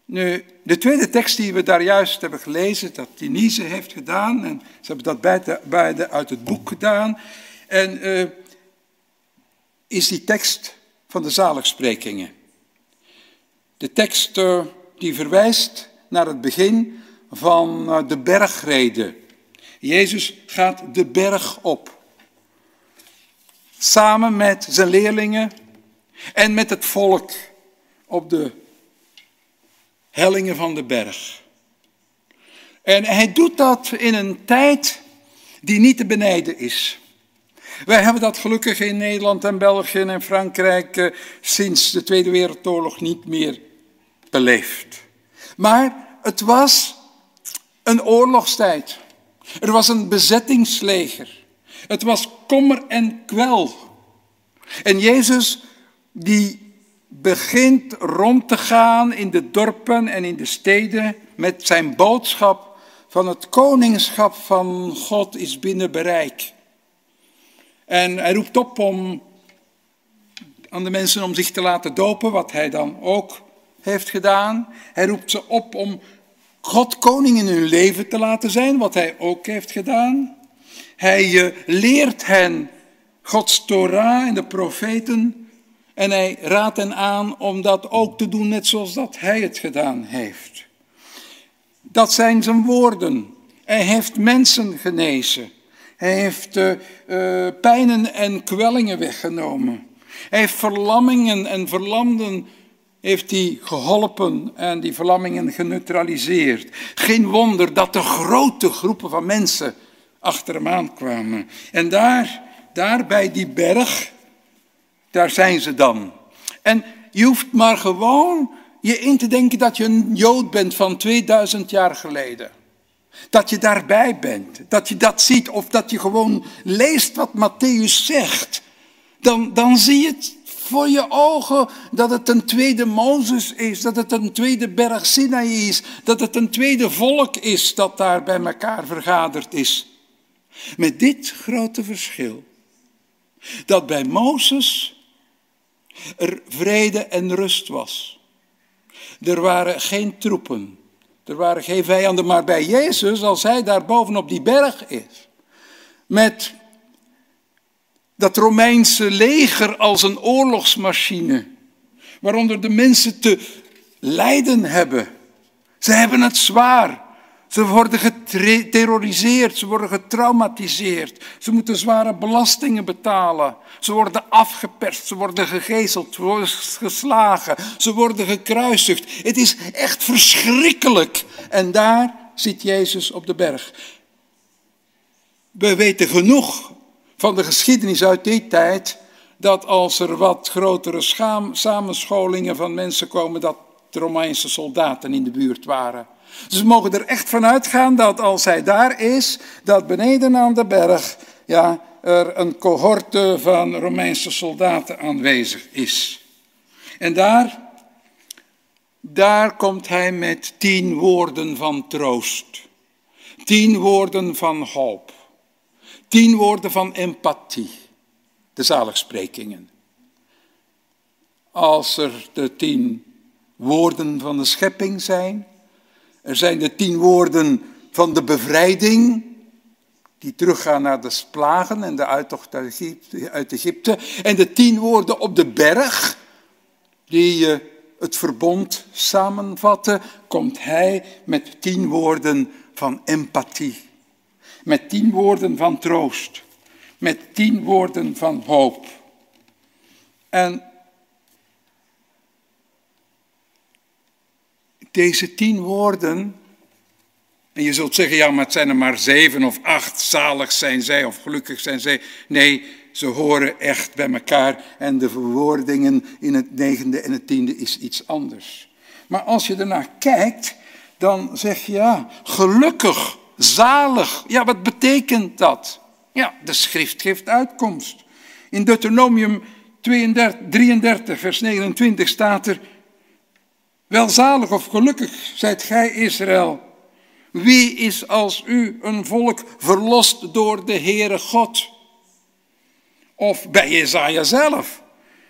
S5: Nu, de tweede tekst die we daar juist hebben gelezen, dat Denise heeft gedaan, en ze hebben dat beide, uit het boek gedaan, en uh, is die tekst van de zaligsprekingen. De tekst die verwijst naar het begin van uh, de bergreden. Jezus gaat de berg op. Samen met zijn leerlingen en met het volk op de hellingen van de berg. En hij doet dat in een tijd die niet te benijden is. Wij hebben dat gelukkig in Nederland en België en Frankrijk eh, sinds de Tweede Wereldoorlog niet meer beleefd. Maar het was een oorlogstijd. Er was een bezettingsleger. Het was kommer en kwel. En Jezus die begint rond te gaan in de dorpen en in de steden met zijn boodschap van het koningschap van God is binnen bereik. En hij roept op om aan de mensen om zich te laten dopen, wat hij dan ook heeft gedaan. Hij roept ze op om God koning in hun leven te laten zijn, wat hij ook heeft gedaan. Hij eh, leert hen Gods Torah en de profeten en hij raadt hen aan om dat ook te doen net zoals dat hij het gedaan heeft. Dat zijn zijn woorden. Hij heeft mensen genezen. Hij heeft uh, pijnen en kwellingen weggenomen. Hij heeft verlammingen en verlamden heeft hij geholpen en die verlammingen geneutraliseerd. Geen wonder dat de grote groepen van mensen achter hem aankwamen. En daar, daar bij die berg, daar zijn ze dan. En je hoeft maar gewoon je in te denken dat je een Jood bent van 2000 jaar geleden. Dat je daarbij bent, dat je dat ziet of dat je gewoon leest wat Matthäus zegt. Dan, dan zie je het voor je ogen dat het een tweede Mozes is, dat het een tweede berg Sinai is, dat het een tweede volk is dat daar bij elkaar vergaderd is. Met dit grote verschil. Dat bij Mozes er vrede en rust was. Er waren geen troepen. Er waren geen vijanden, maar bij Jezus, als hij daar bovenop die berg is, met dat Romeinse leger als een oorlogsmachine, waaronder de mensen te lijden hebben. Ze hebben het zwaar. Ze worden geterroriseerd, ze worden getraumatiseerd. Ze moeten zware belastingen betalen. Ze worden afgeperst, ze worden gegezeld, ze worden geslagen, ze worden gekruisigd. Het is echt verschrikkelijk. En daar zit Jezus op de berg. We weten genoeg van de geschiedenis uit die tijd dat als er wat grotere schaam, samenscholingen van mensen komen, dat Romeinse soldaten in de buurt waren. We mogen er echt van uitgaan dat als hij daar is, dat beneden aan de berg ja, er een cohorte van Romeinse soldaten aanwezig is. En daar, daar komt hij met tien woorden van troost. Tien woorden van hoop. Tien woorden van empathie. De zaligsprekingen. Als er de tien woorden van de schepping zijn, er zijn de tien woorden van de bevrijding, die teruggaan naar de plagen en de uittocht uit Egypte. En de tien woorden op de berg, die eh, het verbond samenvatten, komt hij met tien woorden van empathie. Met tien woorden van troost. Met tien woorden van hoop. En deze tien woorden, en je zult zeggen, ja, maar het zijn er maar zeven of acht, zalig zijn zij of gelukkig zijn zij. Nee, ze horen echt bij elkaar en de verwoordingen in het negende en het tiende is iets anders. Maar als je ernaar kijkt, dan zeg je, ja, gelukkig, zalig. Ja, wat betekent dat? Ja, de schrift geeft uitkomst. In Deuteronomium 32, 33, vers 29 staat er, Welzalig of gelukkig zijt gij, Israël. Wie is als u een volk verlost door de Heere God? Of bij Jezaja zelf.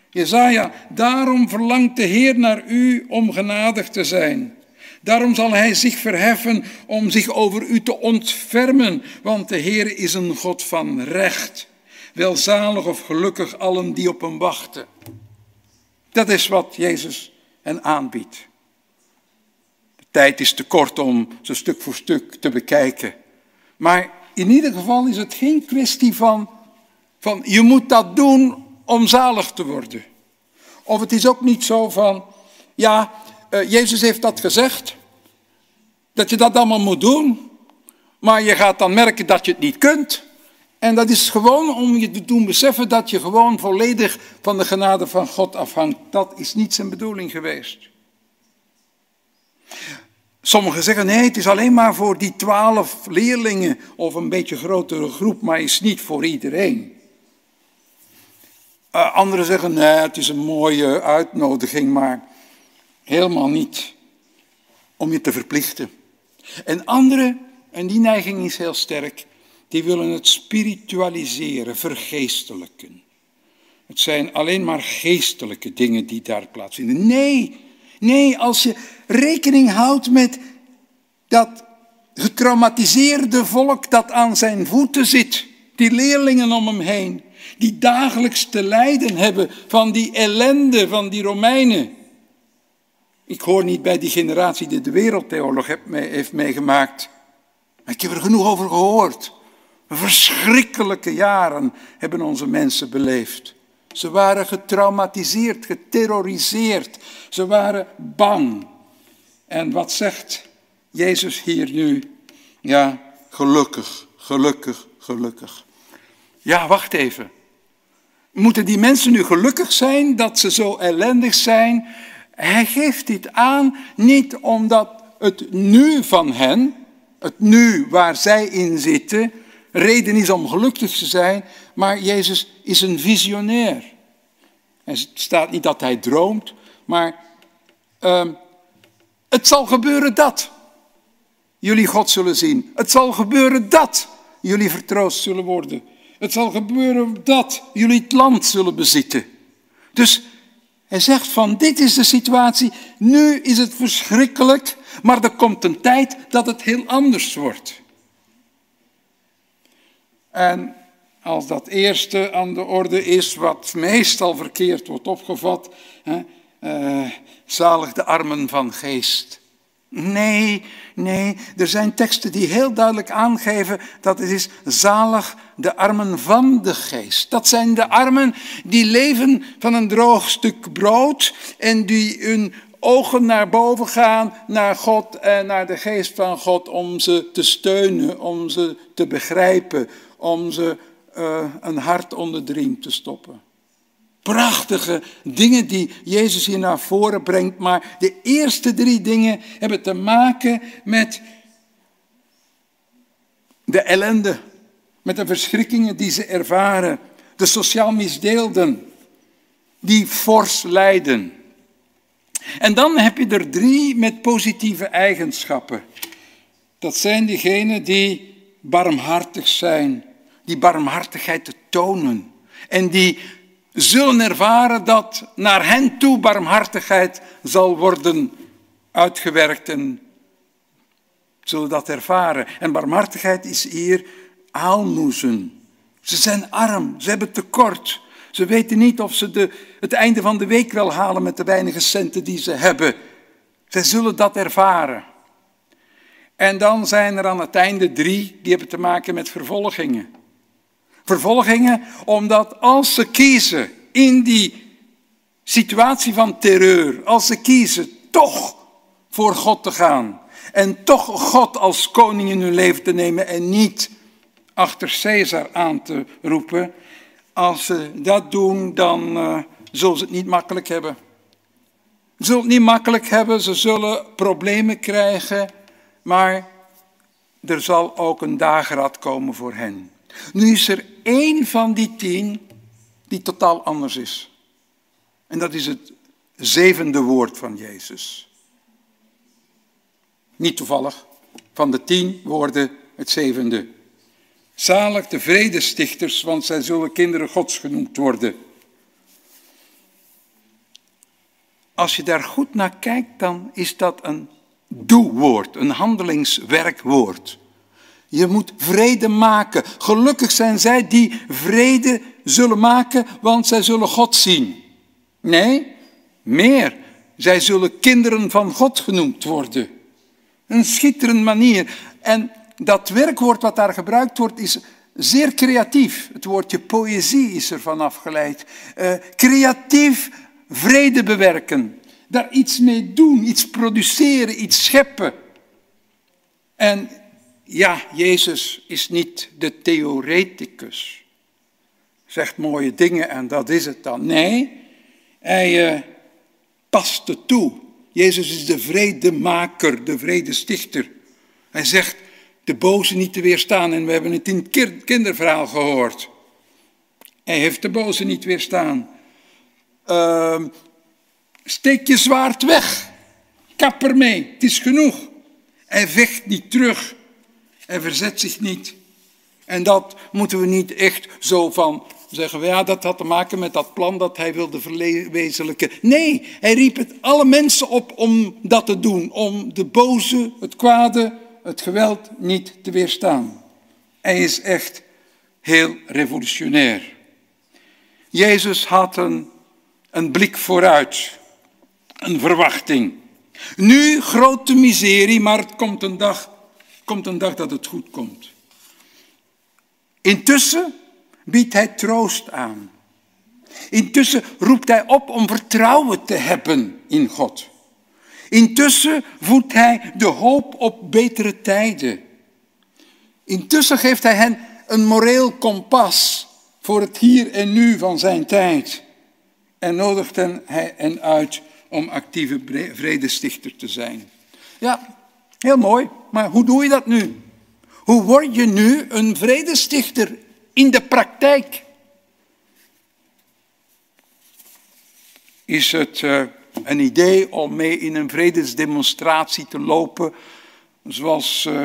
S5: Jezaja, daarom verlangt de Heer naar u om genadig te zijn. Daarom zal hij zich verheffen om zich over u te ontfermen, want de Heer is een God van recht. Welzalig of gelukkig allen die op hem wachten. Dat is wat Jezus hen aanbiedt. Tijd is te kort om ze stuk voor stuk te bekijken. Maar in ieder geval is het geen kwestie van, van je moet dat doen om zalig te worden. Of het is ook niet zo van, ja, uh, Jezus heeft dat gezegd, dat je dat allemaal moet doen, maar je gaat dan merken dat je het niet kunt. En dat is gewoon om je te doen beseffen dat je gewoon volledig van de genade van God afhangt. Dat is niet zijn bedoeling geweest. Sommigen zeggen nee, het is alleen maar voor die twaalf leerlingen of een beetje grotere groep, maar is niet voor iedereen. Uh, anderen zeggen nee, het is een mooie uitnodiging, maar helemaal niet om je te verplichten. En anderen, en die neiging is heel sterk, die willen het spiritualiseren, vergeestelijken. Het zijn alleen maar geestelijke dingen die daar plaatsvinden. Nee, nee, als je rekening houdt met dat getraumatiseerde volk dat aan zijn voeten zit, die leerlingen om hem heen, die dagelijks te lijden hebben van die ellende van die Romeinen. Ik hoor niet bij die generatie die de wereldtheoloog heeft meegemaakt, maar ik heb er genoeg over gehoord. Verschrikkelijke jaren hebben onze mensen beleefd. Ze waren getraumatiseerd, geterroriseerd. Ze waren bang. En wat zegt Jezus hier nu? Ja, gelukkig, gelukkig, gelukkig. Ja, wacht even. Moeten die mensen nu gelukkig zijn dat ze zo ellendig zijn? Hij geeft dit aan niet omdat het nu van hen, het nu waar zij in zitten, reden is om gelukkig te zijn, maar Jezus is een visionair. Het staat niet dat hij droomt, maar uh, het zal gebeuren dat jullie God zullen zien. Het zal gebeuren dat jullie vertroost zullen worden. Het zal gebeuren dat jullie het land zullen bezitten. Dus hij zegt van dit is de situatie, nu is het verschrikkelijk, maar er komt een tijd dat het heel anders wordt. En als dat eerste aan de orde is, wat meestal verkeerd wordt opgevat, hè, uh, zalig de armen van geest. Nee, nee, er zijn teksten die heel duidelijk aangeven dat het is zalig de armen van de geest. Dat zijn de armen die leven van een droog stuk brood en die hun ogen naar boven gaan, naar God en naar de geest van God om ze te steunen, om ze te begrijpen, om ze uh, een hart onder de riem te stoppen prachtige dingen die Jezus hier naar voren brengt. Maar de eerste drie dingen hebben te maken met de ellende, met de verschrikkingen die ze ervaren, de sociaal misdeelden, die fors lijden. En dan heb je er drie met positieve eigenschappen. Dat zijn diegenen die barmhartig zijn, die barmhartigheid te tonen en die zullen ervaren dat naar hen toe barmhartigheid zal worden uitgewerkt en zullen dat ervaren. En barmhartigheid is hier aalmoezen. Ze zijn arm, ze hebben tekort. Ze weten niet of ze de, het einde van de week wel halen met de weinige centen die ze hebben. Zij zullen dat ervaren. En dan zijn er aan het einde drie die hebben te maken met vervolgingen. Vervolgingen, omdat als ze kiezen in die situatie van terreur, als ze kiezen toch voor God te gaan en toch God als koning in hun leven te nemen en niet achter Caesar aan te roepen, als ze dat doen, dan uh, zullen ze het niet makkelijk hebben. Ze zullen het niet makkelijk hebben, ze zullen problemen krijgen, maar er zal ook een dageraad komen voor hen. Nu is er één van die tien die totaal anders is. En dat is het zevende woord van Jezus. Niet toevallig, van de tien woorden het zevende. Zalig de vredestichters, want zij zullen kinderen Gods genoemd worden. Als je daar goed naar kijkt, dan is dat een doewoord, een handelingswerkwoord. Je moet vrede maken. Gelukkig zijn zij die vrede zullen maken, want zij zullen God zien. Nee, meer. Zij zullen kinderen van God genoemd worden. Een schitterende manier. En dat werkwoord wat daar gebruikt wordt is zeer creatief. Het woordje poëzie is ervan afgeleid. Uh, creatief vrede bewerken. Daar iets mee doen, iets produceren, iets scheppen. En ja, Jezus is niet de theoreticus. Zegt mooie dingen en dat is het dan. Nee, hij uh, past het toe. Jezus is de vredemaker, de vredestichter. Hij zegt de boze niet te weerstaan. En we hebben het in het kinderverhaal gehoord. Hij heeft de boze niet weerstaan. Uh, steek je zwaard weg. Kap ermee, het is genoeg. Hij vecht niet terug. Hij verzet zich niet. En dat moeten we niet echt zo van zeggen. Ja, dat had te maken met dat plan dat hij wilde verwezenlijken. Nee, hij riep het alle mensen op om dat te doen. Om de boze, het kwade, het geweld niet te weerstaan. Hij is echt heel revolutionair. Jezus had een, een blik vooruit, een verwachting. Nu grote miserie, maar het komt een dag komt een dag dat het goed komt. Intussen biedt hij troost aan. Intussen roept hij op om vertrouwen te hebben in God. Intussen voedt hij de hoop op betere tijden. Intussen geeft hij hen een moreel kompas voor het hier en nu van zijn tijd. En nodigt hen, hen uit om actieve vredestichter te zijn. Ja, heel mooi, maar hoe doe je dat nu? Hoe word je nu een vredestichter in de praktijk? Is het uh, een idee om mee in een vredesdemonstratie te lopen, zoals uh,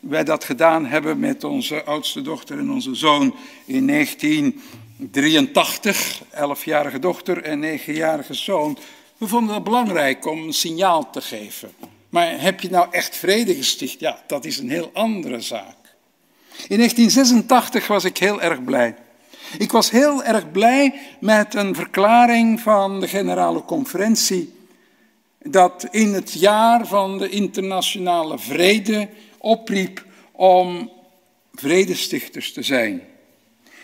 S5: wij dat gedaan hebben met onze oudste dochter en onze zoon in 1983, 11-jarige dochter en 9-jarige zoon. We vonden het belangrijk om een signaal te geven. Maar heb je nou echt vrede gesticht? Ja, dat is een heel andere zaak. In 1986 was ik heel erg blij. Ik was heel erg blij met een verklaring van de Generale Conferentie dat in het jaar van de internationale vrede opriep om vredestichters te zijn.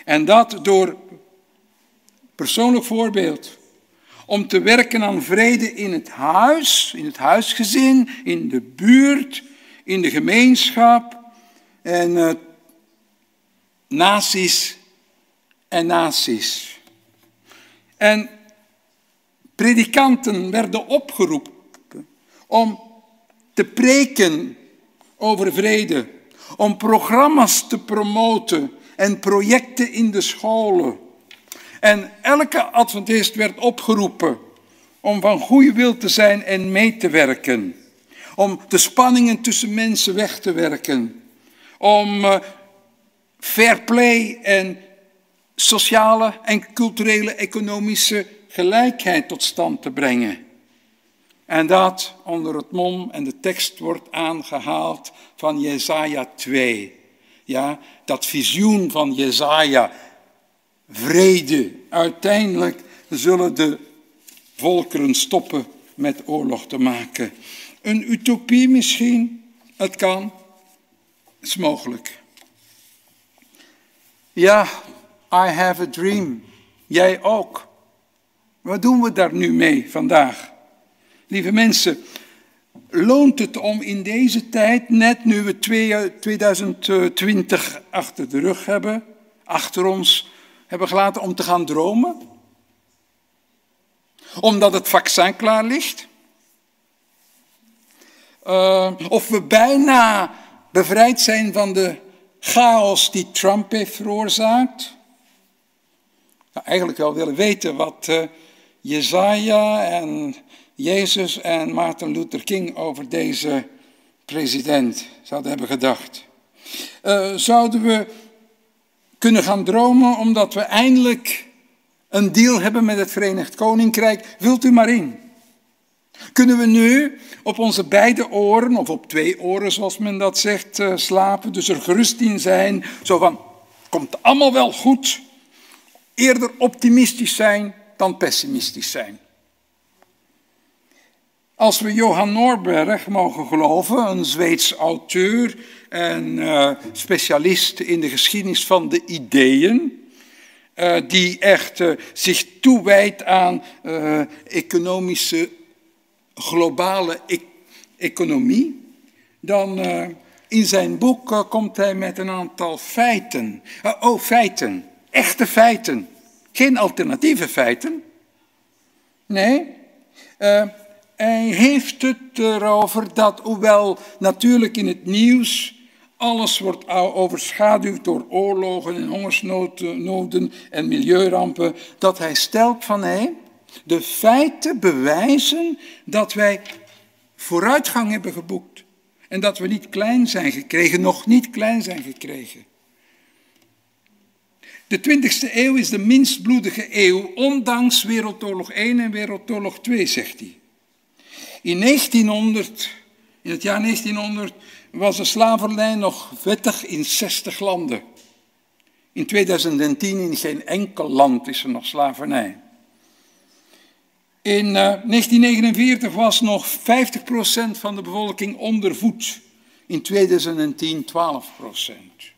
S5: En dat door persoonlijk voorbeeld. Om te werken aan vrede in het huis, in het huisgezin, in de buurt, in de gemeenschap en uh, naties en naties. En predikanten werden opgeroepen om te preken over vrede, om programma's te promoten en projecten in de scholen. En elke adventist werd opgeroepen om van goede wil te zijn en mee te werken. Om de spanningen tussen mensen weg te werken. Om uh, fair play en sociale en culturele economische gelijkheid tot stand te brengen. En dat onder het mom en de tekst wordt aangehaald van Jesaja 2. Ja, dat visioen van Jesaja. Vrede. Uiteindelijk zullen de volkeren stoppen met oorlog te maken. Een utopie misschien? Het kan. Het is mogelijk. Ja, I have a dream. Jij ook. Wat doen we daar nu mee vandaag? Lieve mensen, loont het om in deze tijd, net nu we 2020 achter de rug hebben, achter ons hebben gelaten, om te gaan dromen? Omdat het vaccin klaar ligt? Uh, of we bijna bevrijd zijn van de chaos die Trump heeft veroorzaakt? Nou, eigenlijk wel willen weten wat uh, Jezaja en Jezus en Martin Luther King over deze president zouden hebben gedacht. Uh, zouden we kunnen gaan dromen omdat we eindelijk een deal hebben met het Verenigd Koninkrijk? Vult u maar in. Kunnen we nu op onze beide oren, of op twee oren zoals men dat zegt, uh, slapen, dus er gerust in zijn, zo van, komt allemaal wel goed, eerder optimistisch zijn dan pessimistisch zijn. Als we Johan Norberg mogen geloven, een Zweeds auteur en uh, specialist in de geschiedenis van de ideeën, uh, die echt uh, zich toewijdt aan economische, globale e economie, dan in zijn boek komt hij met een aantal feiten. oh, feiten, echte feiten, geen alternatieve feiten. Nee, hij heeft het erover dat, hoewel natuurlijk in het nieuws alles wordt overschaduwd door oorlogen en hongersnoden en milieurampen, dat hij stelt van hé, de feiten bewijzen dat wij vooruitgang hebben geboekt. En dat we niet klein zijn gekregen, nog niet klein zijn gekregen. De 20e eeuw is de minst bloedige eeuw, ondanks Wereldoorlog 1 en Wereldoorlog 2, zegt hij. In 1900, in het jaar 1900, was de slavernij nog wettig in 60 landen. In 2010 in geen enkel land is er nog slavernij. In uh, eh, 1949 was nog 50% van de bevolking ondervoed. In 2010 12%.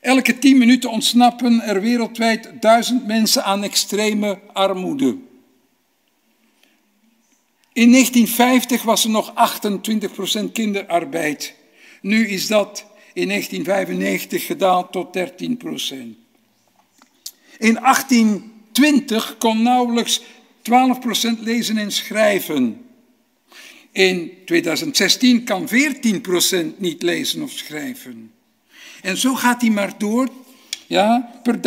S5: Elke 10 minuten ontsnappen er wereldwijd duizend mensen aan extreme armoede. In 1950 was er nog 28% kinderarbeid. Nu is dat in 1995 gedaald tot 13 procent. In 1820 kon nauwelijks 12 procent lezen en schrijven. In 2016 kan 14 procent niet lezen of schrijven. En zo gaat hij maar door. Ja, per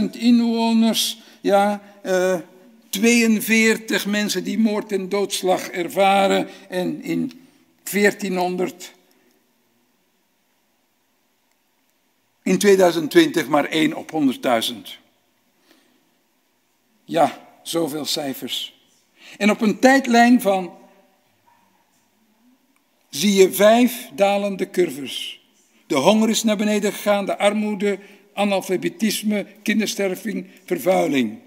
S5: 100.000 inwoners, ja, uh, 42 mensen die moord en doodslag ervaren. En in 1400, in 2020 maar 1 op 100.000. Ja, zoveel cijfers. En op een tijdlijn van zie je vijf dalende curves. De honger is naar beneden gegaan, de armoede, analfabetisme, kindersterving, vervuiling.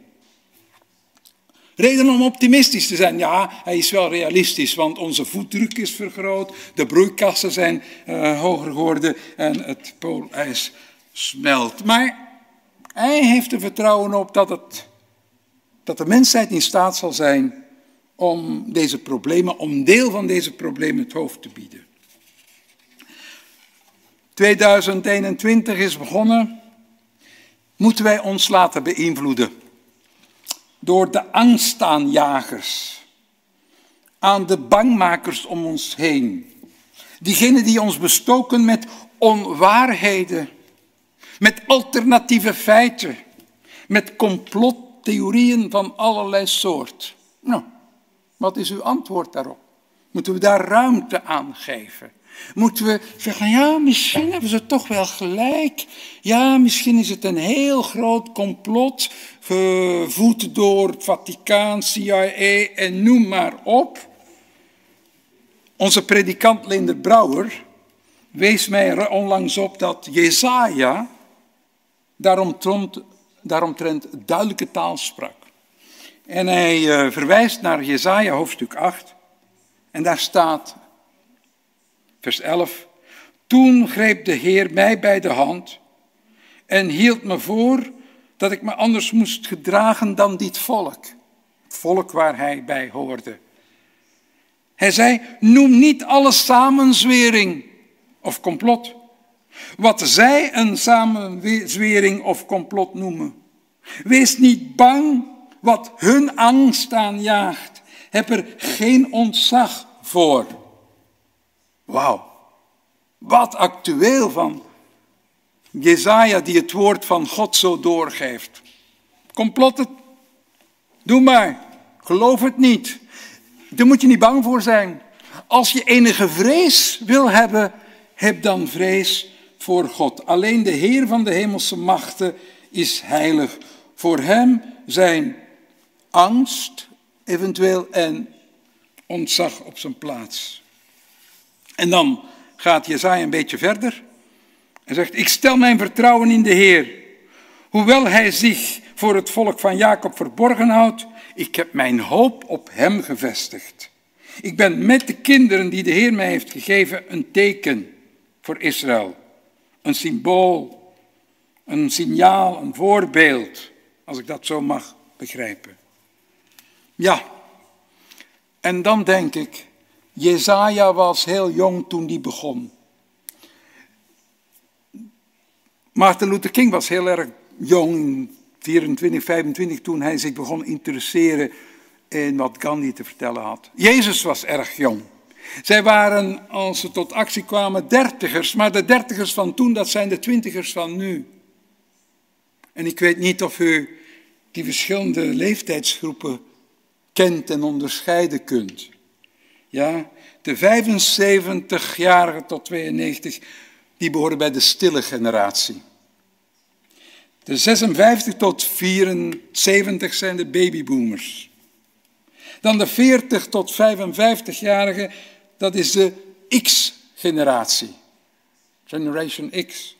S5: Reden om optimistisch te zijn. Ja, hij is wel realistisch, want onze voetdruk is vergroot, de broeikassen zijn uh, hoger geworden en het poolijs smelt. Maar hij heeft er vertrouwen op dat, het, dat de mensheid in staat zal zijn om deze problemen, om deel van deze problemen het hoofd te bieden. 2021 is begonnen. Moeten wij ons laten beïnvloeden door de angstaanjagers, aan de bangmakers om ons heen. Diegenen die ons bestoken met onwaarheden, met alternatieve feiten, met complottheorieën van allerlei soort. Nou, wat is uw antwoord daarop? Moeten we daar ruimte aan geven? Moeten we zeggen, ja, misschien hebben ze toch wel gelijk. Ja, misschien is het een heel groot complot, gevoed door het Vaticaan, CIA en noem maar op. Onze predikant Linder Brouwer wees mij onlangs op dat Jezaja daaromtrent, daaromtrent duidelijke taal sprak. En hij uh, verwijst naar Jezaja hoofdstuk 8 en daar staat Vers 11. Toen greep de Heer mij bij de hand en hield me voor dat ik me anders moest gedragen dan dit volk. Het volk waar hij bij hoorde. Hij zei, noem niet alles samenzwering of complot. Wat zij een samenzwering of complot noemen. Wees niet bang wat hun angst aanjaagt. Heb er geen ontzag voor. Wauw, wat actueel van Jezaja die het woord van God zo doorgeeft. Complotten, doe maar, geloof het niet. Daar moet je niet bang voor zijn. Als je enige vrees wil hebben, heb dan vrees voor God. Alleen de Heer van de hemelse machten is heilig. Voor hem zijn angst eventueel en ontzag op zijn plaats. En dan gaat Jezaja een beetje verder en zegt, ik stel mijn vertrouwen in de Heer. Hoewel hij zich voor het volk van Jacob verborgen houdt, ik heb mijn hoop op hem gevestigd. Ik ben met de kinderen die de Heer mij heeft gegeven een teken voor Israël. Een symbool, een signaal, een voorbeeld, als ik dat zo mag begrijpen. Ja, en dan denk ik, Jezaja was heel jong toen die begon. Martin Luther King was heel erg jong, 24, 25, toen hij zich begon interesseren in wat Gandhi te vertellen had. Jezus was erg jong. Zij waren, als ze tot actie kwamen, dertigers, maar de dertigers van toen, dat zijn de twintigers van nu. En ik weet niet of u die verschillende leeftijdsgroepen kent en onderscheiden kunt. Ja, de 75-jarigen tot 92, die behoren bij de stille generatie. De 56 tot 74 zijn de babyboomers. Dan de 40 tot 55-jarigen, dat is de X-generatie. Generation X.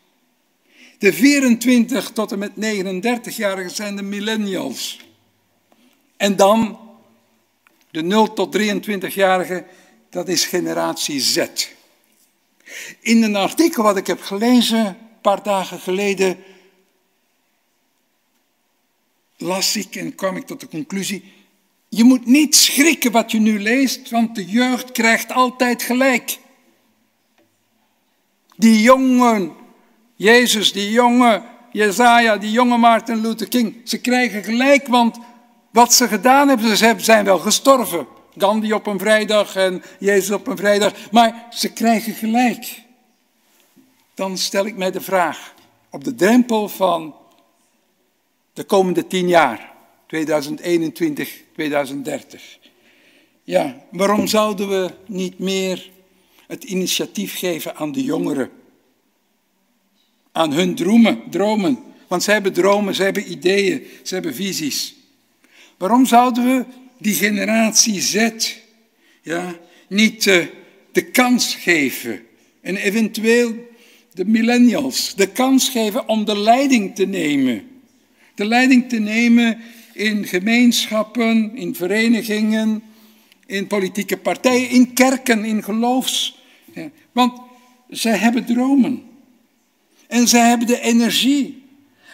S5: De 24 tot en met 39-jarigen zijn de millennials. En dan de 0 tot 23-jarigen, dat is generatie Z. In een artikel wat ik heb gelezen, een paar dagen geleden, las ik en kwam ik tot de conclusie, je moet niet schrikken wat je nu leest, want de jeugd krijgt altijd gelijk. Die jongen, Jezus, die jonge Jezaja, die jonge Martin Luther King, ze krijgen gelijk, want wat ze gedaan hebben, ze zijn wel gestorven. Gandhi op een vrijdag en Jezus op een vrijdag, maar ze krijgen gelijk. Dan stel ik mij de vraag, op de drempel van de komende tien jaar, 2021, 2030. Ja, waarom zouden we niet meer het initiatief geven aan de jongeren? Aan hun dromen, dromen. Want ze hebben dromen, ze hebben ideeën, ze hebben visies. Waarom zouden we die generatie Z ja, niet uh, de kans geven en eventueel de millennials de kans geven om de leiding te nemen? De leiding te nemen in gemeenschappen, in verenigingen, in politieke partijen, in kerken, in geloofs. Ja, want zij hebben dromen. En zij hebben de energie.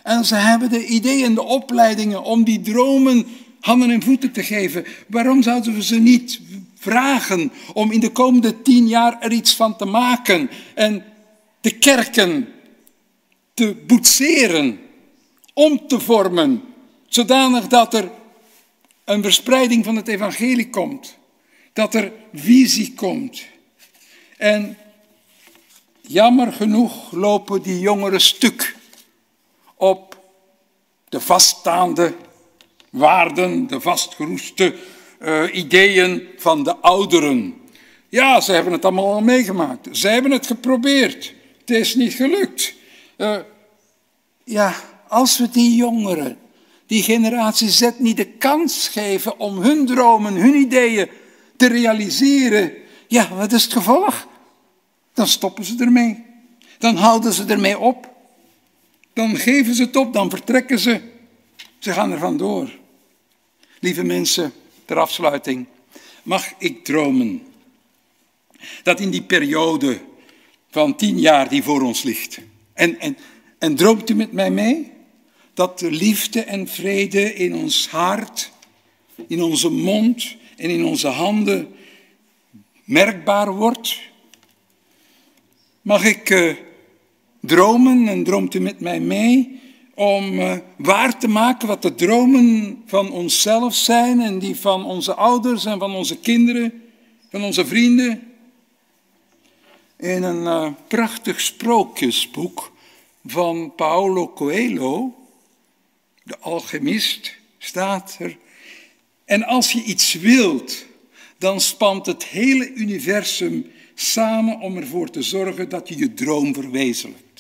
S5: En ze hebben de ideeën, de opleidingen om die dromen handen en voeten te geven. Waarom zouden we ze niet vragen om in de komende tien jaar er iets van te maken en de kerken te boetseren, om te vormen, zodanig dat er een verspreiding van het evangelie komt, dat er visie komt. En jammer genoeg lopen die jongeren stuk op de vaststaande waarden, de vastgeroeste uh, ideeën van de ouderen. Ja, ze hebben het allemaal al meegemaakt. Ze hebben het geprobeerd. Het is niet gelukt. Uh, ja, als we die jongeren, die generatie Z, niet de kans geven om hun dromen, hun ideeën te realiseren, ja, wat is het gevolg? Dan stoppen ze ermee. Dan houden ze ermee op. Dan geven ze het op, dan vertrekken ze. Ze gaan er vandoor. Lieve mensen, ter afsluiting, mag ik dromen dat in die periode van tien jaar die voor ons ligt, en, en, en droomt u met mij mee, dat de liefde en vrede in ons hart, in onze mond en in onze handen merkbaar wordt? Mag ik uh, dromen en droomt u met mij mee om uh, waar te maken wat de dromen van onszelf zijn en die van onze ouders en van onze kinderen, van onze vrienden. In een uh, prachtig sprookjesboek van Paolo Coelho, de alchemist, staat er. En als je iets wilt, dan spant het hele universum samen om ervoor te zorgen dat je je droom verwezenlijkt.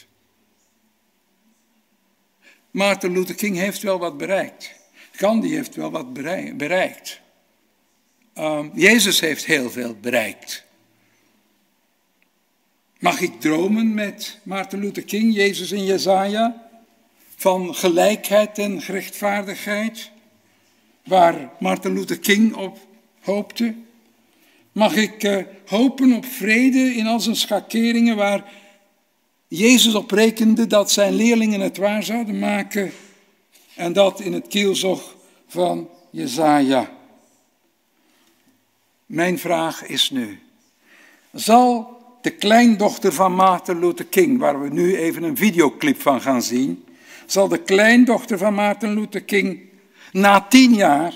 S5: Maarten Luther King heeft wel wat bereikt. Gandhi heeft wel wat bereikt. Uh, Jezus heeft heel veel bereikt. Mag ik dromen met Maarten Luther King, Jezus en Jezaja? Van gelijkheid en gerechtvaardigheid, waar Maarten Luther King op hoopte? Mag ik uh, hopen op vrede in al zijn schakeringen, waar Jezus oprekende dat zijn leerlingen het waar zouden maken en dat in het kielzog van Jezaja. Mijn vraag is nu, zal de kleindochter van Martin Luther King, waar we nu even een videoclip van gaan zien, zal de kleindochter van Martin Luther King na tien jaar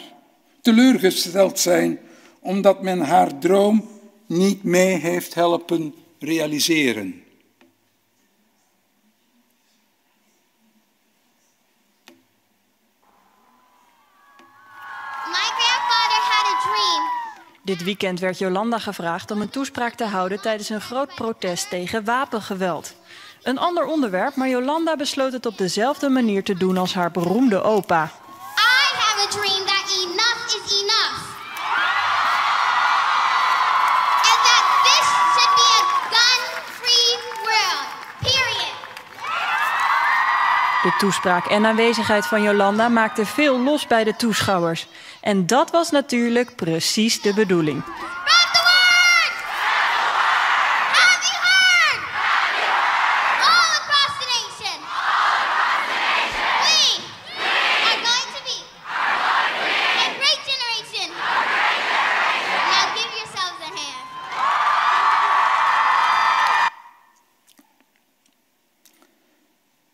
S5: teleurgesteld zijn omdat men haar droom niet mee heeft helpen realiseren?
S7: Dit weekend werd Jolanda gevraagd om een toespraak te houden tijdens een groot protest tegen wapengeweld. Een ander onderwerp, maar Jolanda besloot het op dezelfde manier te doen als haar beroemde opa.
S8: I have a dream that enough is enough. And that this should be a gun-free world. Period.
S7: De toespraak en aanwezigheid van Jolanda maakte veel los bij de toeschouwers. En dat was natuurlijk precies de bedoeling.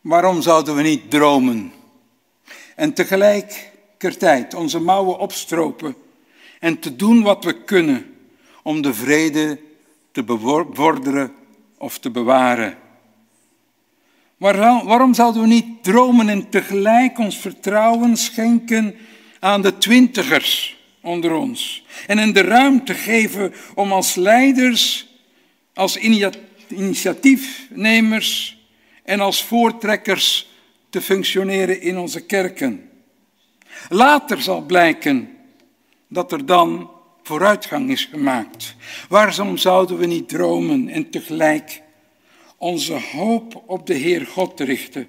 S5: Waarom zouden we niet dromen en tegelijkertijd onze mouwen opstropen en te doen wat we kunnen om de vrede te bevorderen of te bewaren? Waarom zouden we niet dromen en tegelijk ons vertrouwen schenken aan de twintigers onder ons en hen de ruimte geven om als leiders, als initiatiefnemers en als voortrekkers te functioneren in onze kerken? Later zal blijken dat er dan vooruitgang is gemaakt. Waarom zouden we niet dromen en tegelijk onze hoop op de Heer God te richten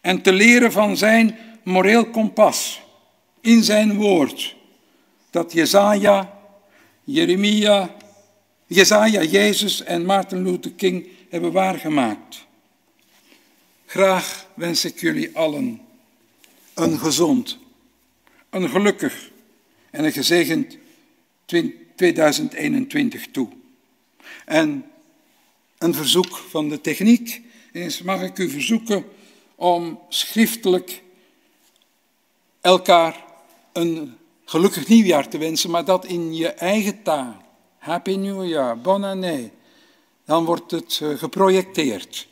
S5: en te leren van zijn moreel kompas in zijn woord dat Jezaja, Jeremia, Jezaja, Jezus en Martin Luther King hebben waargemaakt. Graag wens ik jullie allen een gezond, een gelukkig en een gezegend 2021 toe. En een verzoek van de techniek is, mag ik u verzoeken om schriftelijk elkaar een gelukkig nieuwjaar te wensen, maar dat in je eigen taal. Happy New Year, bon année. Dan wordt het eh, geprojecteerd.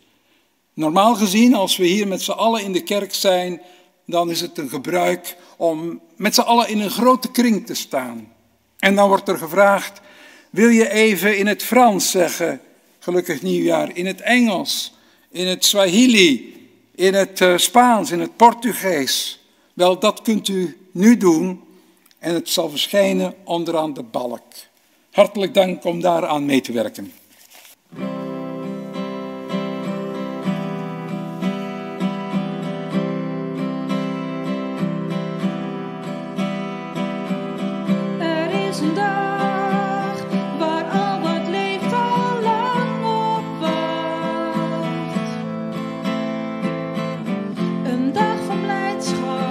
S5: Normaal gezien, als we hier met z'n allen in de kerk zijn, dan is het een gebruik om met z'n allen in een grote kring te staan. En dan wordt er gevraagd, wil je even in het Frans zeggen, gelukkig nieuwjaar, in het Engels, in het Swahili, in het eh, Spaans, in het Portugees. Wel, dat kunt u nu doen en het zal verschijnen onderaan de balk. Hartelijk dank om daaraan mee te werken. it's hard.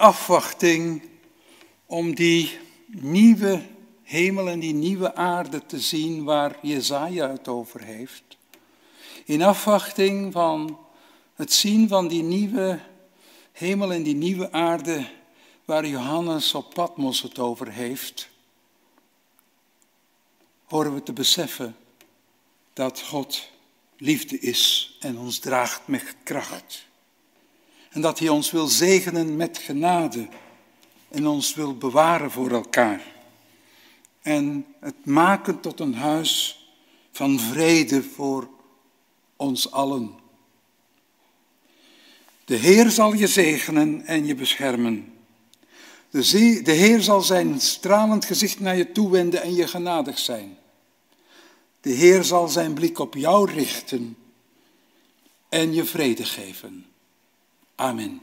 S5: Afwachting om die nieuwe hemel en die nieuwe aarde te zien waar Jezaja het over heeft. In afwachting van het zien van die nieuwe hemel en die nieuwe aarde waar Johannes op Patmos het over heeft, horen we te beseffen dat God liefde is en ons draagt met kracht. En dat Hij ons wil zegenen met genade en ons wil bewaren voor elkaar. En het maken tot een huis van vrede voor ons allen. De Heer zal je zegenen en je beschermen. De, de Heer zal zijn stralend gezicht naar je toewenden en je genadig zijn. De Heer zal zijn blik op jou richten en je vrede geven. Amen.